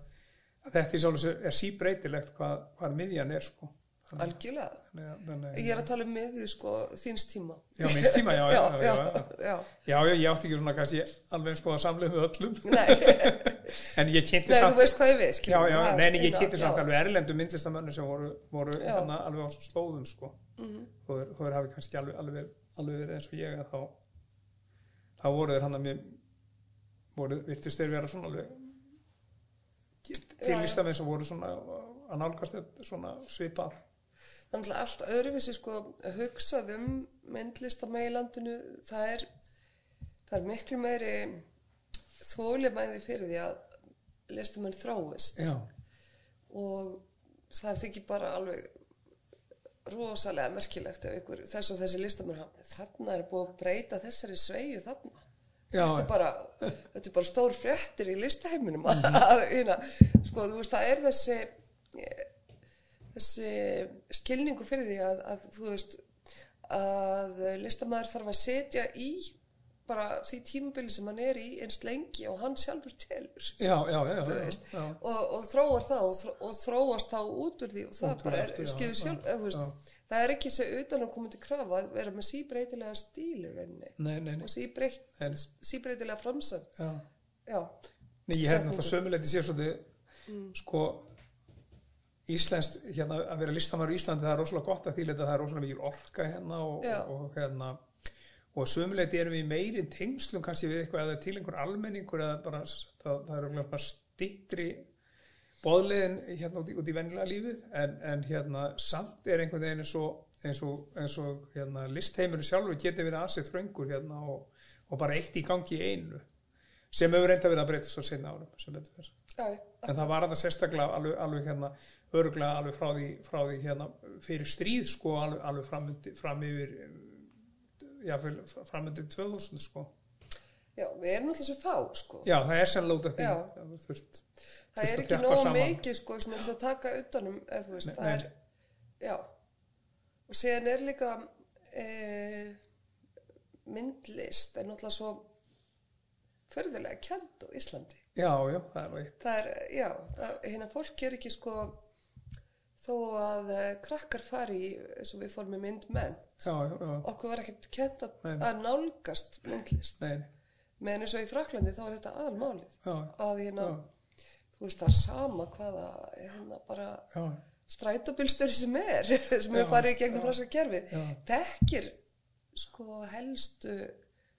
þetta í sjálf er síbreytilegt hvað, hvað miðjan er sko. algjörlega. að- þannig, ég er að tala um miðju sko þíns tíma. Já, minnst tíma, já, já, já, já, já. ég átti ekki svona kannski alveg sko að samlega með öllum. En ég kynnti samt er en ég kynnti samt alveg erlendu myndlistamönnu sem voru, voru hérna alveg á slóðum sko. Mhm. þó þeir, þó þeir hafi kannski alveg, alveg, alveg eins og ég þá þá voru þeir hann að mér voru, virtust þeir vera svona alveg til listamenn sem voru svona að nálgast þetta svona svipar Þannig að allt öðruvísi sko hugsað um myndlistamæði í landinu, það er, það er miklu meiri þólimæði fyrir því að listamenn þróist. Já, og það þykir bara alveg rosalega merkilegt ef ykkur, þess og þessi listamenn hafa, þarna er búið að breyta þessari sveiju þarna. Þetta er bara, þetta er bara stór fréttir í listaheiminum. Að, hérna, sko, þú veist, það er þessi þessi skilningu fyrir því að, að þú veist að listamæður þarf að setja í bara því tímabili sem hann er í eins lengi og hann sjálfur telur. Já, já, já, og, og þróar það og, og þróast þá út úr því og það Út úr bara er já, sjálf eða, þú veist, það er ekki þessi utan að koma til krafa að vera með síbreytilega stíl í rauninni. Nei, nei, nei, og síbreyt, síbreytilega framsæð já. já, Nei, ég hef náttúrulega sömuleiti sér svolítið sko Íslensk, hérna að vera listamæður í Íslandi það er rosalega gott að þýleita það er rosalega mikil orka hérna og, og, hérna og sömuleiti erum við í meiri tengslum kannski við eitthvað eða til einhver almenningur eða bara það, það er stittri boðleiðin hérna út í, út í vennilega lífið en, en hérna samt er einhvern veginn eins og, eins og, eins og hérna, listheimurinn sjálfur getur verið aðsett þröngur hérna og, og bara eitt í gangi í einu sem hefur reynda verið að breytast á sinna árum sem betur verið já, en það var það sérstaklega alveg, alveg hérna örgulega alveg frá því, frá því hérna fyrir stríð sko alveg, alveg fram, undir- fram yfir já, fram undir 2000 sko já, við erum alltaf svo fá sko. já, það er af því. Já, þú þurft, það er ekki þjappa nóg saman. mikið sko, svona, til að taka utanum eða þú veist, Nei, það er já. Og síðan er líka e, myndlist er náttúrulega svo förðulega kjent á Íslandi. Já, já, það er nú eitt. Það er, já, það, hérna fólk er ekki sko þó að uh, krakkar fari í, eins og við fórum með já, okkur var ekkert kent að, að nálgast myndlist. Nei, menn eins og í Fraklandi þá er þetta aðalmálið að hérna, já, þú veist það er sama hvaða hérna bara já, strætóbílstöri sem er sem er farið í gegnum franska kerfið Já. þekkir sko helstu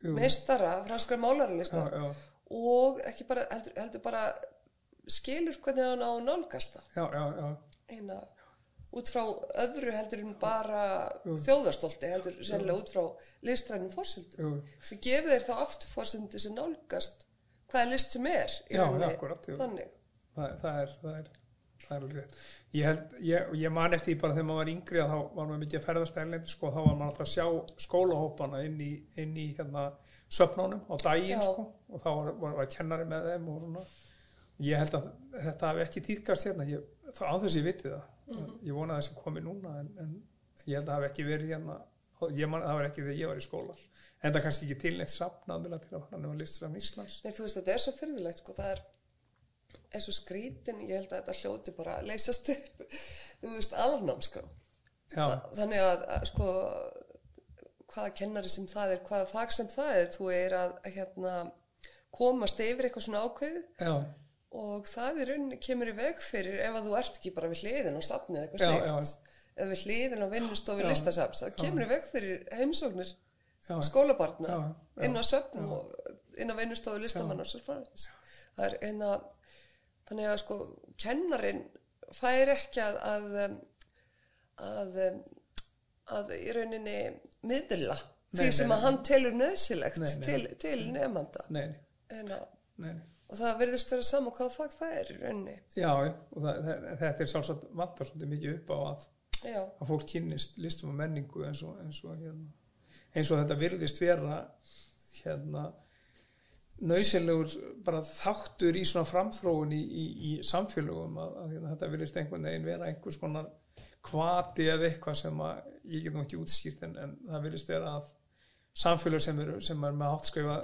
Jú. meistara franskar já, og ekki bara heldur, heldur bara skilur hvernig hann á að nálgast það já, já, já, eina út frá öðru heldur en bara Jú. þjóðarstolti heldur sennilega út frá listrænum fórsöndu sem gefur þeir þá aftur fórsöndu sem nálgast hvaða list sem er Já, jú. þannig það, það er það er, það er alveg rétt. Ég, held, ég, ég man eftir því bara þegar maður var yngri að þá var maður mikið að ferðast erlendi sko, þá var maður alltaf að sjá skólahópana inn í, inn í hérna söfnónum á daginn sko, og þá var, var, var kennari með þeim og svona. Ég held að þetta hafi ekki týðkast hérna. Ég, þá á þess ég viti það. Mhm. ég vona að þessi komi núna en, en ég held að það hafi ekki verið hérna. Ég man, það var ekki þegar ég var í skóla. En það kannski ekki til neitt safnaðmilega til að hann var listur af Íslands. Nei, þú veist, þetta er svo fyrðulegt, sko, það er er svo skrítin, ég held að þetta hljóti bara að leysast upp, þú veist, aðalnámskrá. já, Þa- Þannig að, að, sko, hvaða kennari sem það er, hvaða fag sem það er, þú er að, hérna, komast yfir eitthvað svona ákveðið. Já, og það í rauninni kemur í veg fyrir ef að þú ert ekki bara við hliðin á safnið eitthvað slikt, eða við hliðin á vinnustofi Já. listasafns, það kemur í veg fyrir heimsóknir já, skólabarna Já, inn á söfn og inn á vinnustofu listamann og svo framvegis. Það er eina, þannig að sko, kennarin fær ekki að, að, um, að, um, að í rauninni miðla því sem að hann telur nöðsilegt Nei, nei. til, til nei, nei. og það verðist vera saman hvaða fag það er í rauninni. Já, og það, þetta er sjálfsagt vantar svolítið mikið upp á að, að fólk kynnist listum og menningu eins og, eins og, hérna, eins og þetta virðist vera hérna nöysilegur bara þáttur í svona framþróun í, í, í samfélögum að, að hérna, þetta virðist einhvern veginn vera einhvers konar kvati eða eitthvað sem að ég get nú ekki útskýrt en, en það virðist vera að samfélög sem eru sem er með háttskrifa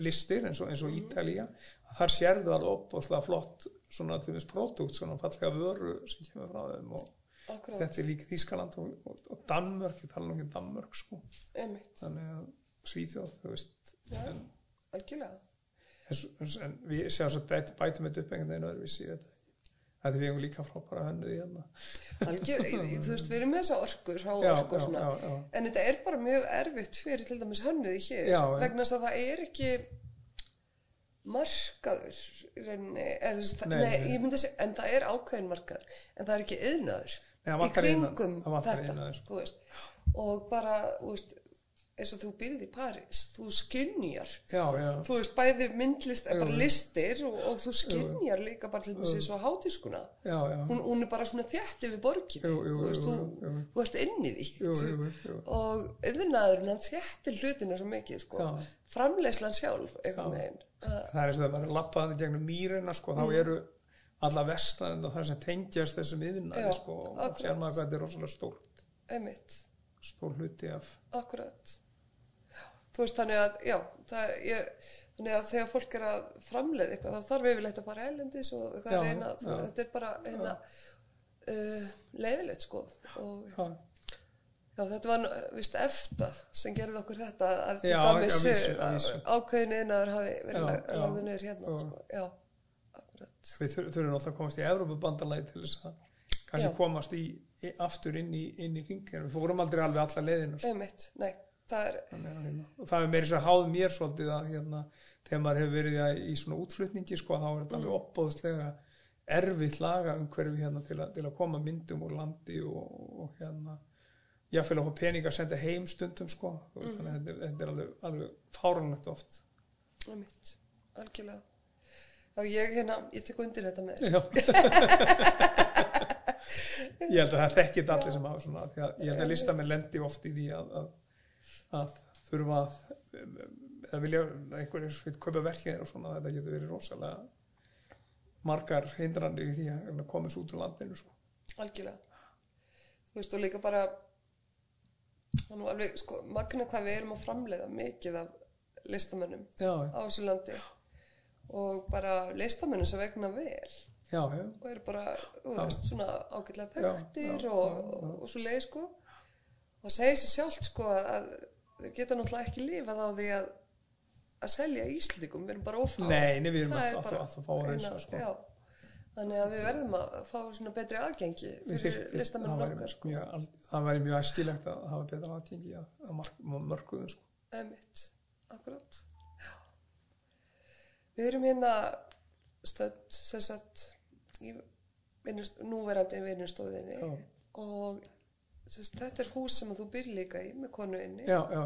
listir eins og, eins og Ítalía að þar sérðu alveg opbóðslega flott svona til þess produkt, svona fallega vöru sem kemur frá þeim og akkurát, þetta er líka Þískaland og, og, og Danmörk, ég tala nú ekki um Danmörk sko, einmitt, þannig að Svíþjóð, þú veist Já. en, algjörlega. en, en, við séum svo bæt, bætum þetta upp einhvern veginn öðruvísi veit það. Þetta við líka frábæra hönnuð í hérna Algjör, þú veist, við erum með þessa orkur, há Já, orku og svona. já, já. En þetta er bara mjög erfitt fyrir til dæmis hönnuði hér Já, vegna þess að það er ekki markaður rauninni, eða veist, Nei, nei, ég myndi að segja, en það er ákveðin markaður, en það er ekki yðnaður í kringum þetta, sko. þú veist, og bara, þú veist, eins og þú býrð í París, þú skinnjar, þú veist, bæði myndlist, bara Jú. listir og, og þú skinnjar líka bara til þessi svo hátískuna, já, já, hún, hún er bara svona þétt yfir borginu, Jú, jú, þú veist, jú, þú, þú ert inn í því, og yðnaðurinn hann þéttir hlutina svo mikið sko. Já. framleyslan sjálf það er eins og það var lappaði gegnum mýrina sko, Mm. þá eru alla vestan það sem tengjast þessum yðnaði Já, sko, og sér maður hvað þetta er rosalega stórt. Einmitt, stór hluti af akkurat veist þannig að já, það, ég, þannig að þegar fólk er að framleiða eitthvað þá þarf yfirleitt að fara elendis og eitthvað Já, að reyna já. þetta er bara hérna, uh, leiðilegt sko og já, þetta var nú, víst efta sem gerði okkur þetta að vísu, að vísu. ákveðin innar hafi verið lagður niður hérna Já. sko. já, við þur- þurfum alltaf að komast í Evrópubandalagi til þess að kannski komast í, í aftur inn í, í ringir við fórum aldrei alveg alla leiðinu sko. einmitt, nei, það er hérna, og það er meiri svo háð mér svolítið að hérna, þegar maður hefur verið í, í svona útflutningi sko, þá er þetta alveg opbóðslega erfitt laga umhverfi hérna til, að, til að koma myndum úr landi og, og hérna jáfnvel að fá pening að senda heim stundum sko, mm. þannig að þetta er, þetta er alveg, alveg fáranlegt oft. Einmitt, algjörlega. Já, ég hérna, ég tek undir þetta með ég held að það þekki þetta allir sem hafa svona ég held að listamenn lendi oft í því að, að, að þurfa að eða vilja einhverjir vil kaupa verkið og svona þetta getur verið rosalega margar hindranir í því að komast út úr landinu sko. algjörlega. Þú veist og líka bara er nú alveg sko magna hvað við erum að framleiða mikið af listamönnum já, á þessu landi. Og bara listamönnum sem vegna vel. Já, já, og eru bara, veist, svona ágætlega já, og, og, og svo leið sko. Og það segir sér sjálft sko að þeir geta náttúrulega ekki lifað á því að að selja íslendingum, við erum bara ófá nei, nei, við erum er alltaf að, að fá að reysa eina- sko. þannig að við verðum að fá svona betri aðgengi fyrir væri okkar sko. mjög það væri mjög æstilegt að hafa betra aðgengi að, að mark, mörkuðum sko. Einmitt, akkurat. Já. Við erum hérna stödd í vinnust, núverandi vinnustofinni já, og sem sagt, þetta er hús sem að þú byrð líka í með konuinni. já, já,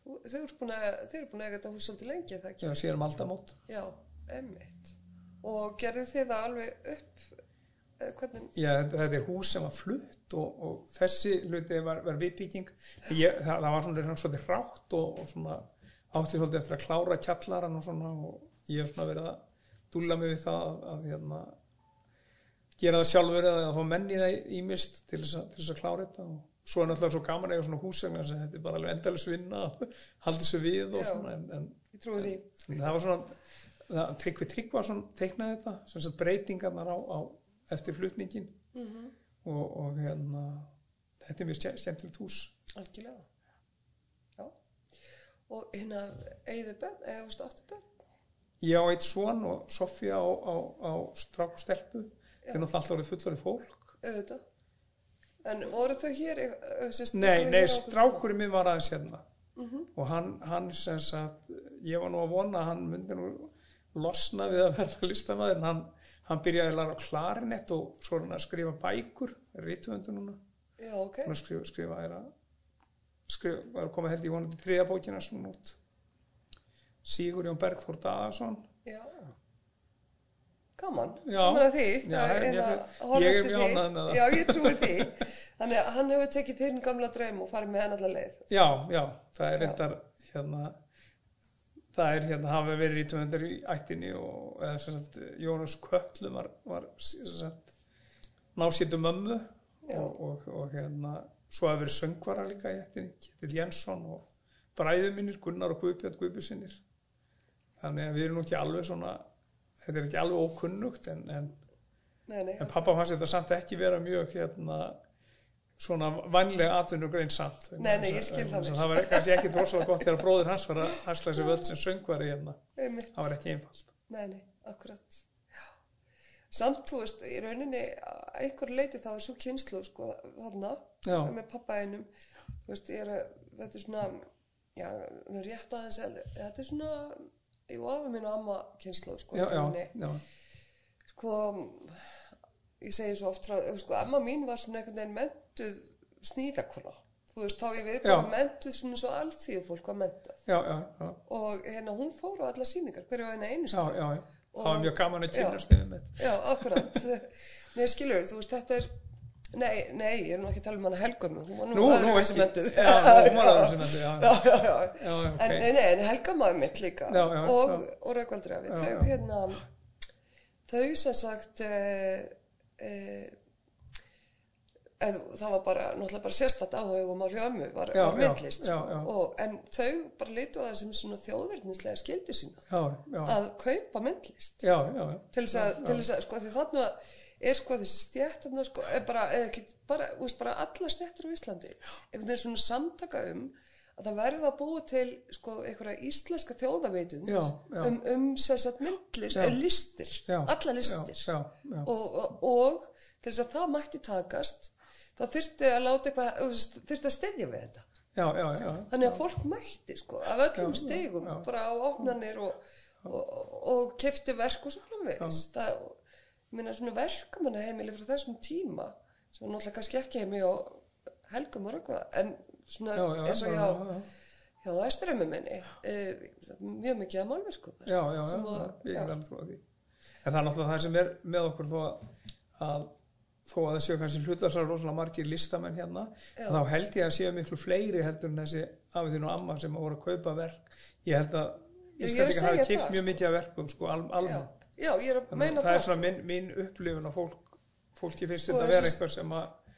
Þú- Þau eru búin að, að eiga þetta hús svolítið lengi, það ekki? já, síðan um aldamót Já, einmitt. Og gerðu þið það alveg upp, hvernig, Já, þetta er hús sem var flutt og, og þessi hluti var, var viðbygging. Það, það var svona, svolítið hrátt og, og svona átti svolítið eftir að klára kjallaran og svona og ég hef svona verið að dúlla mig við það að, að hérna, gera það sjálfur eða að fá menn í það ímist til þess, að, til þess að klára þetta og svo er náttúrulega svo gaman eiga svona húsegna sem þetta er bara alveg endalis vinna haldið sér við og Já. svona en, en því. En það var svona það, Tryggvi Tryggvason teiknaði þetta sem sagt breytingarnar á, á eftir flutningin Mm og, og hérna þetta er mjög skemmtilegt hús Algjörlega. Já. Og hérna, eigðu bönn, eða áttu bönn? ég á eitt son og Sofía á, á, á strák og stelpu þetta er náttúrulega alltaf orðið fullorðið fólk. Auðvitað. En voru þau hér eh, sagt, nei, nei, strákurinn minn var aðeins hérna. Mhm. og hann, hann sem sagt ég var nú að vona að hann myndi nú losna við að verða listamæður en hann, hann byrjaði að læra klarinett og svo hann að skrifa bækur rítuöndu núna. Já, ok, hann skrifa, skrifa er að skrifa, var að koma held í vonandi þriða bókina sem út. Sigur Jón Bergþór Daðarsson já gaman, gaman að því Já, það er ég- að horfa eftir því. já, ég trúi því. Þannig að hann hefur tekið þinn gamla draum og farið með hann allar leið. Já, já, það er reyndar hérna það er hérna, hafa verið í 200 í ættinni og eða sem sagt Jónas Köllum var, var násýttu mömmu og, og, og hérna svo hafa verið söngvara líka í ættinni Kjetil Jensson og bræðu mínir Gunnar og Guðbjörn Guðbjörnsinnir þannig að við erum nú ekki alveg svona þetta er ekki alveg ókunnugt en, en nei, nei, En pappa fannst þetta samt ekki vera mjög hérna, svona vannlega atvinnugrein samt. Nei, nei, ég skil það. Það var kannski ekki droslega gott þegar bróðir hans var að hasla þessi völd sem söngvari hérna. Það var ekki einfalt. Nei, nei, akkurat. Já. Samt, þú veist, í rauninni, einhver leiti þá er svo kynslu, sko, þarna, með pappa einum, þú veist, ég er að, þetta er svona, já, rétt aðeins, þetta er svona, jú, afi mín og amma kynslu, sko, já, já, henni, já, sko, ég segi svo oft sko, amma mín var svona einhvern veginn mentuð sníðakona, þú veist, þá ég við bara mentuð svona svo alþýðu fólk var mentað já, já, já, og hérna hún fór á alla sýningar, hverju á eina einu stund. það var mjög gaman að kynast með Já, akkurat. Nei, skilur, þú veist, þetta er, nei, nei, ég er nú ekki að tala um hana helgömmu, hún var nú, nú, var það sem þetta, já, já, já, já. já, já, ok. En, nei, nei, en helga maður mitt líka. Já, já, og, og Raukvaldri Já, þau hérna þau sem sagt uh, uh, eð, það var bara náttúrulega bara sérstætt áhugum á hljóðmu var, var myndlist sko. en þau bara lítu á það sem svona þjóðverðnislega skildi sína já, að kaupa myndlist. Til þess að, að sko því þannig er sko þessi stjættarna sko bara, bara, bara alla stjættar á Íslandi. Einhvern veginn svona samtaka um að það verða að búa til sko einhverja íslenska já. um, um sagt myndlist, listir Já, alla listir. já, já, já. Og, og, og til þess að það mætti takast þá þyrfti að láta eitthvað þyrfti að stedja við þetta. Já, já, já. þannig að fólk mætti sko af öllum stegum bara á opnanir og, og, og kefti verk og svo framvegis. Það, ég meina svona verkamanna heimili frá þessum tíma sem var náttúrulega kannski ekki heimi á helgum og eitthvað en svona Já, já, eins og já, hjá, já, já. hjá æsturömmu minni e, mjög mikið af málverkum þar. já, já, Sem já, að- ég já. get alveg trúið því en það er náttúrulega það sem er með okkur þó að, að þó að það séu kannski hlutlarsar rosalega margir listamenn hérna þá held ég að séu miklu fleiri heldur en þessi afið þín og amma sem voru að kaupa verk ég held að Ég er að Íslandika hafi kipt mjög mikið af verkum sko, al, já, ég er að meina að það er svona minn, mín upplifun að fólk, fólki finnst Sko, þetta að vera eitthvað sem, að,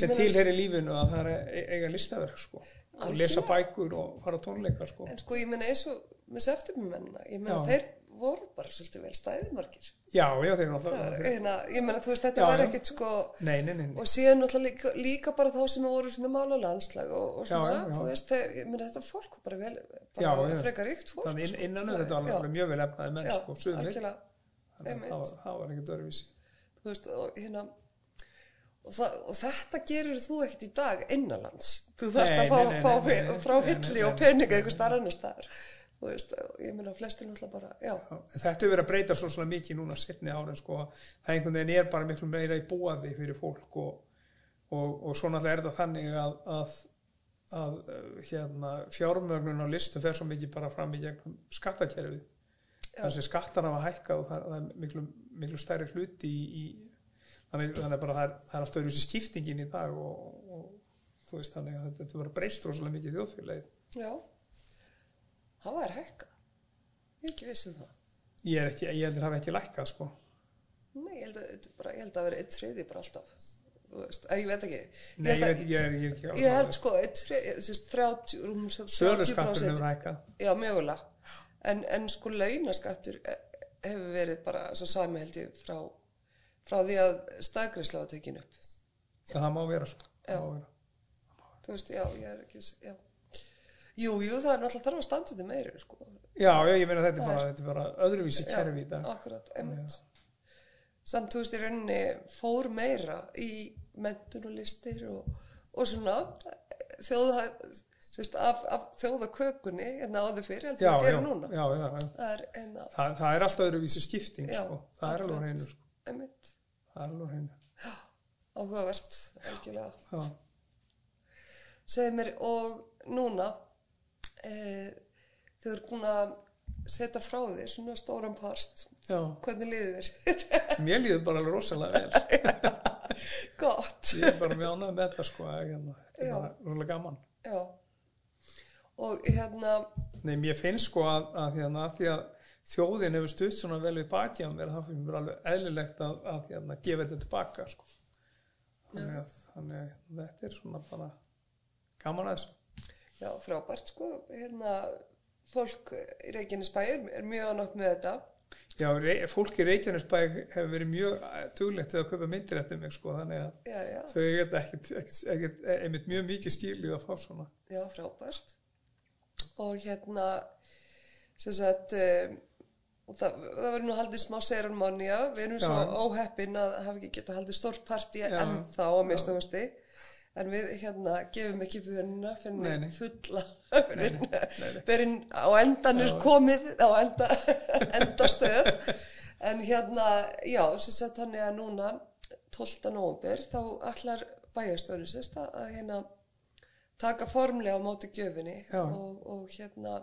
sem tilheyri lífinu að það er e- eiga listaverk sko. og lesa bækur og fara tónleika sko. en sko ég meina eins og með septembermennina ég meina Já. þeir voru bara svolítið vel stæðimarkir já, já, þeir náttúrulega hérna, ég meina þú veist þetta Já, var ekkit sko nei, nei, nei, nei. og síðan náttúrulega líka, líka bara þá sem voru svona mála landslag og, og svona, Já, þú veist, þeir, ég meina þetta fólk var bara vel, bara frekar ríkt fólk. þannig sko. innan Það- þetta var mjög vel efnaði menn sko, Þannig að það var, ekkert öðruvísi þú veist, og hérna, og, það, og þetta gerir þú ekkert í dag innanlands. Þú þarft Nei, að fá, nei, fá nei, nei, frá hilli og peninga nei, einhver nei. starf annar staðar. Þú veist, ég meina flestir náttúrulega bara, já, þetta hefur verið að breyta svo svona mikið núna setni árin sko, það einhvern veginn er bara miklu meira í búaði fyrir fólk og, og, og svo náttúrulega er það þannig að, að, að uh, hérna, fjármögnun á listum fer svo mikið bara fram í gegnum skattakerfið þannig að skattar hafa hækkað og það, það er miklu, miklu stærri hluti í, í þannig, þannig bara það er, það er aftur þessi skiptingin í dag og, og þú veist þannig að þetta verður breyst rosalega mikið þjóðfélagið já, það var hækka. Ég ekki viss um það. ég, er ekki, ég heldur hafa ekki lækkað sko Nei, ég held að, þetta er bara, ég held að vera eitt þriði bara alltaf. Veist, að ég veit ekki. Nei, ég, veit, ég, ég Ég held sko, eitt þriði, þessist 30, rúm 30%. Söluskattur hefur hækkað. Já, mögulega. En, en sko launaskattur eh, hefur verið bara svo sami held ég frá, frá því að staðgræsla var tekin upp. Já, það má vera sko. Já. Má vera. Þú veist, já, ég er ekki, já. Jú, jú, það er náttúrulega þarf að standa þetta meiri, sko. Já, já, ég meina þetta er bara, þetta er bara öðruvísi kerfi í dag. Akkurat, einmitt. Samt, þú veist, í rauninni fór meira í mentun og og, svona þjóða, sérst, af, af þjóðakökunni, hérna áður fyrir, heldur Já, að já, gera núna. já, já, já. Það er einna, Það, það er alltaf öðruvísi skipting, sko. Það er alveg hreinu, sko. Það er alveg hreinu. áhugavert, algjörlega. Já. segðu mér og núna e, þau eru búin að setja frá þér svona stóran part Já. hvernig líður þér? Mér líður bara alveg rosalega vel. gott Ég er bara mjög ánægð með þetta, sko. Hérna, þetta er bara rosalega gaman. já og hérna Nei, mér finnst sko að, að, hérna, að því að þjóðin hefur stutt svona vel við baki á mér, þá finnst mér alveg eðlilegt að, að hérna, gefa þetta tilbaka, sko. Þannig að, þannig að þetta er svona bara gaman að þessu. já frábært sko hérna fólk í Reykjanesbæ er, er mjög ánátt með þetta Já, fólk í Reykjanesbæ hefur verið mjög tuglegt til að kaupa myndir eftir mig, sko, þannig að já já, þau geta ekkert, ekkert, ekkert, einmitt mjög mikið stílið að fá svona. já frábært og hérna sem sagt um, og það, það verður nú haldið smá seranmónia við erum svo Já. óheppin að hafa ekki geta haldið stórt partí Já. ennþá að mista hósti en við hérna gefum ekki vöruna fyrir fulla fyrir, á endan er Já. komið á enda, endastöð en hérna, já, sem sagt þannig að núna 12. november þá allar bæjarstöður sérst að hérna taka formlega á móti gjöfinni Já. og, og hérna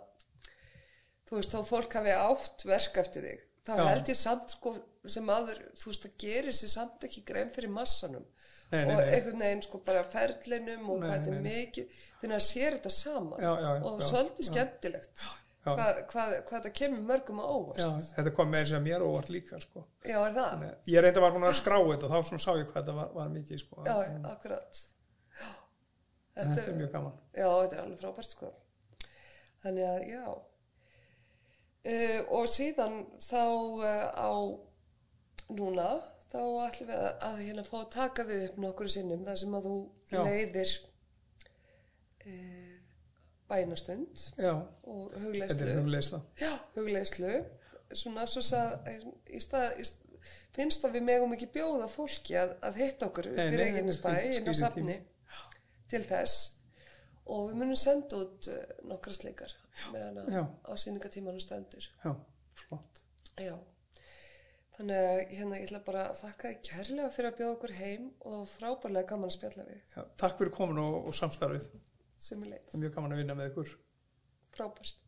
þú veist, þó fólk hafi átt verk eftir þig, þá held ég samt sko sem aður, þú veist, það gerir sér samt ekki grein fyrir massanum Nei, nei, og nei. einhvern veginn sko bara ferlinum og hvað þetta er mikið þannig að sér þetta saman Já, já, og já, svolítið já. skemmtilegt hvað, hvað, hvað þetta kemur mörgum á óvart þetta kom með þess að mér óvart líka sko. Er ég reynda var búin að skrá þetta og þá sá ég hvað þetta var, var mikið sko. Já, En akkurat Já. þetta er mjög gaman. Já, þetta er alveg frábært sko. Þannig að, já. Uh, og síðan þá uh, á núna þá ætlum við að, að hérna fá að taka þau upp nokkur sinnum þar sem að þú Já. leiðir uh, bænastund Já, og þetta Já, hugleyslu svona svo að í stað, í stað, finnst að við megum ekki bjóða fólki að, að hitta okkur upp Nei, í nei, Reykjanesbæ inn á safni til þess. Og við munum senda út uh, nokkra sleikar meðan Já. að á síningatímanu stendur. Já, flott. Já. Þannig að hérna, ég ætla bara að þakka þið kærlega fyrir að bjóða okkur heim og það var frábærlega gaman að spjalla við. Já, Takk fyrir komin og, og samstarfið. Er mjög gaman að vinna með ykkur. Frábært.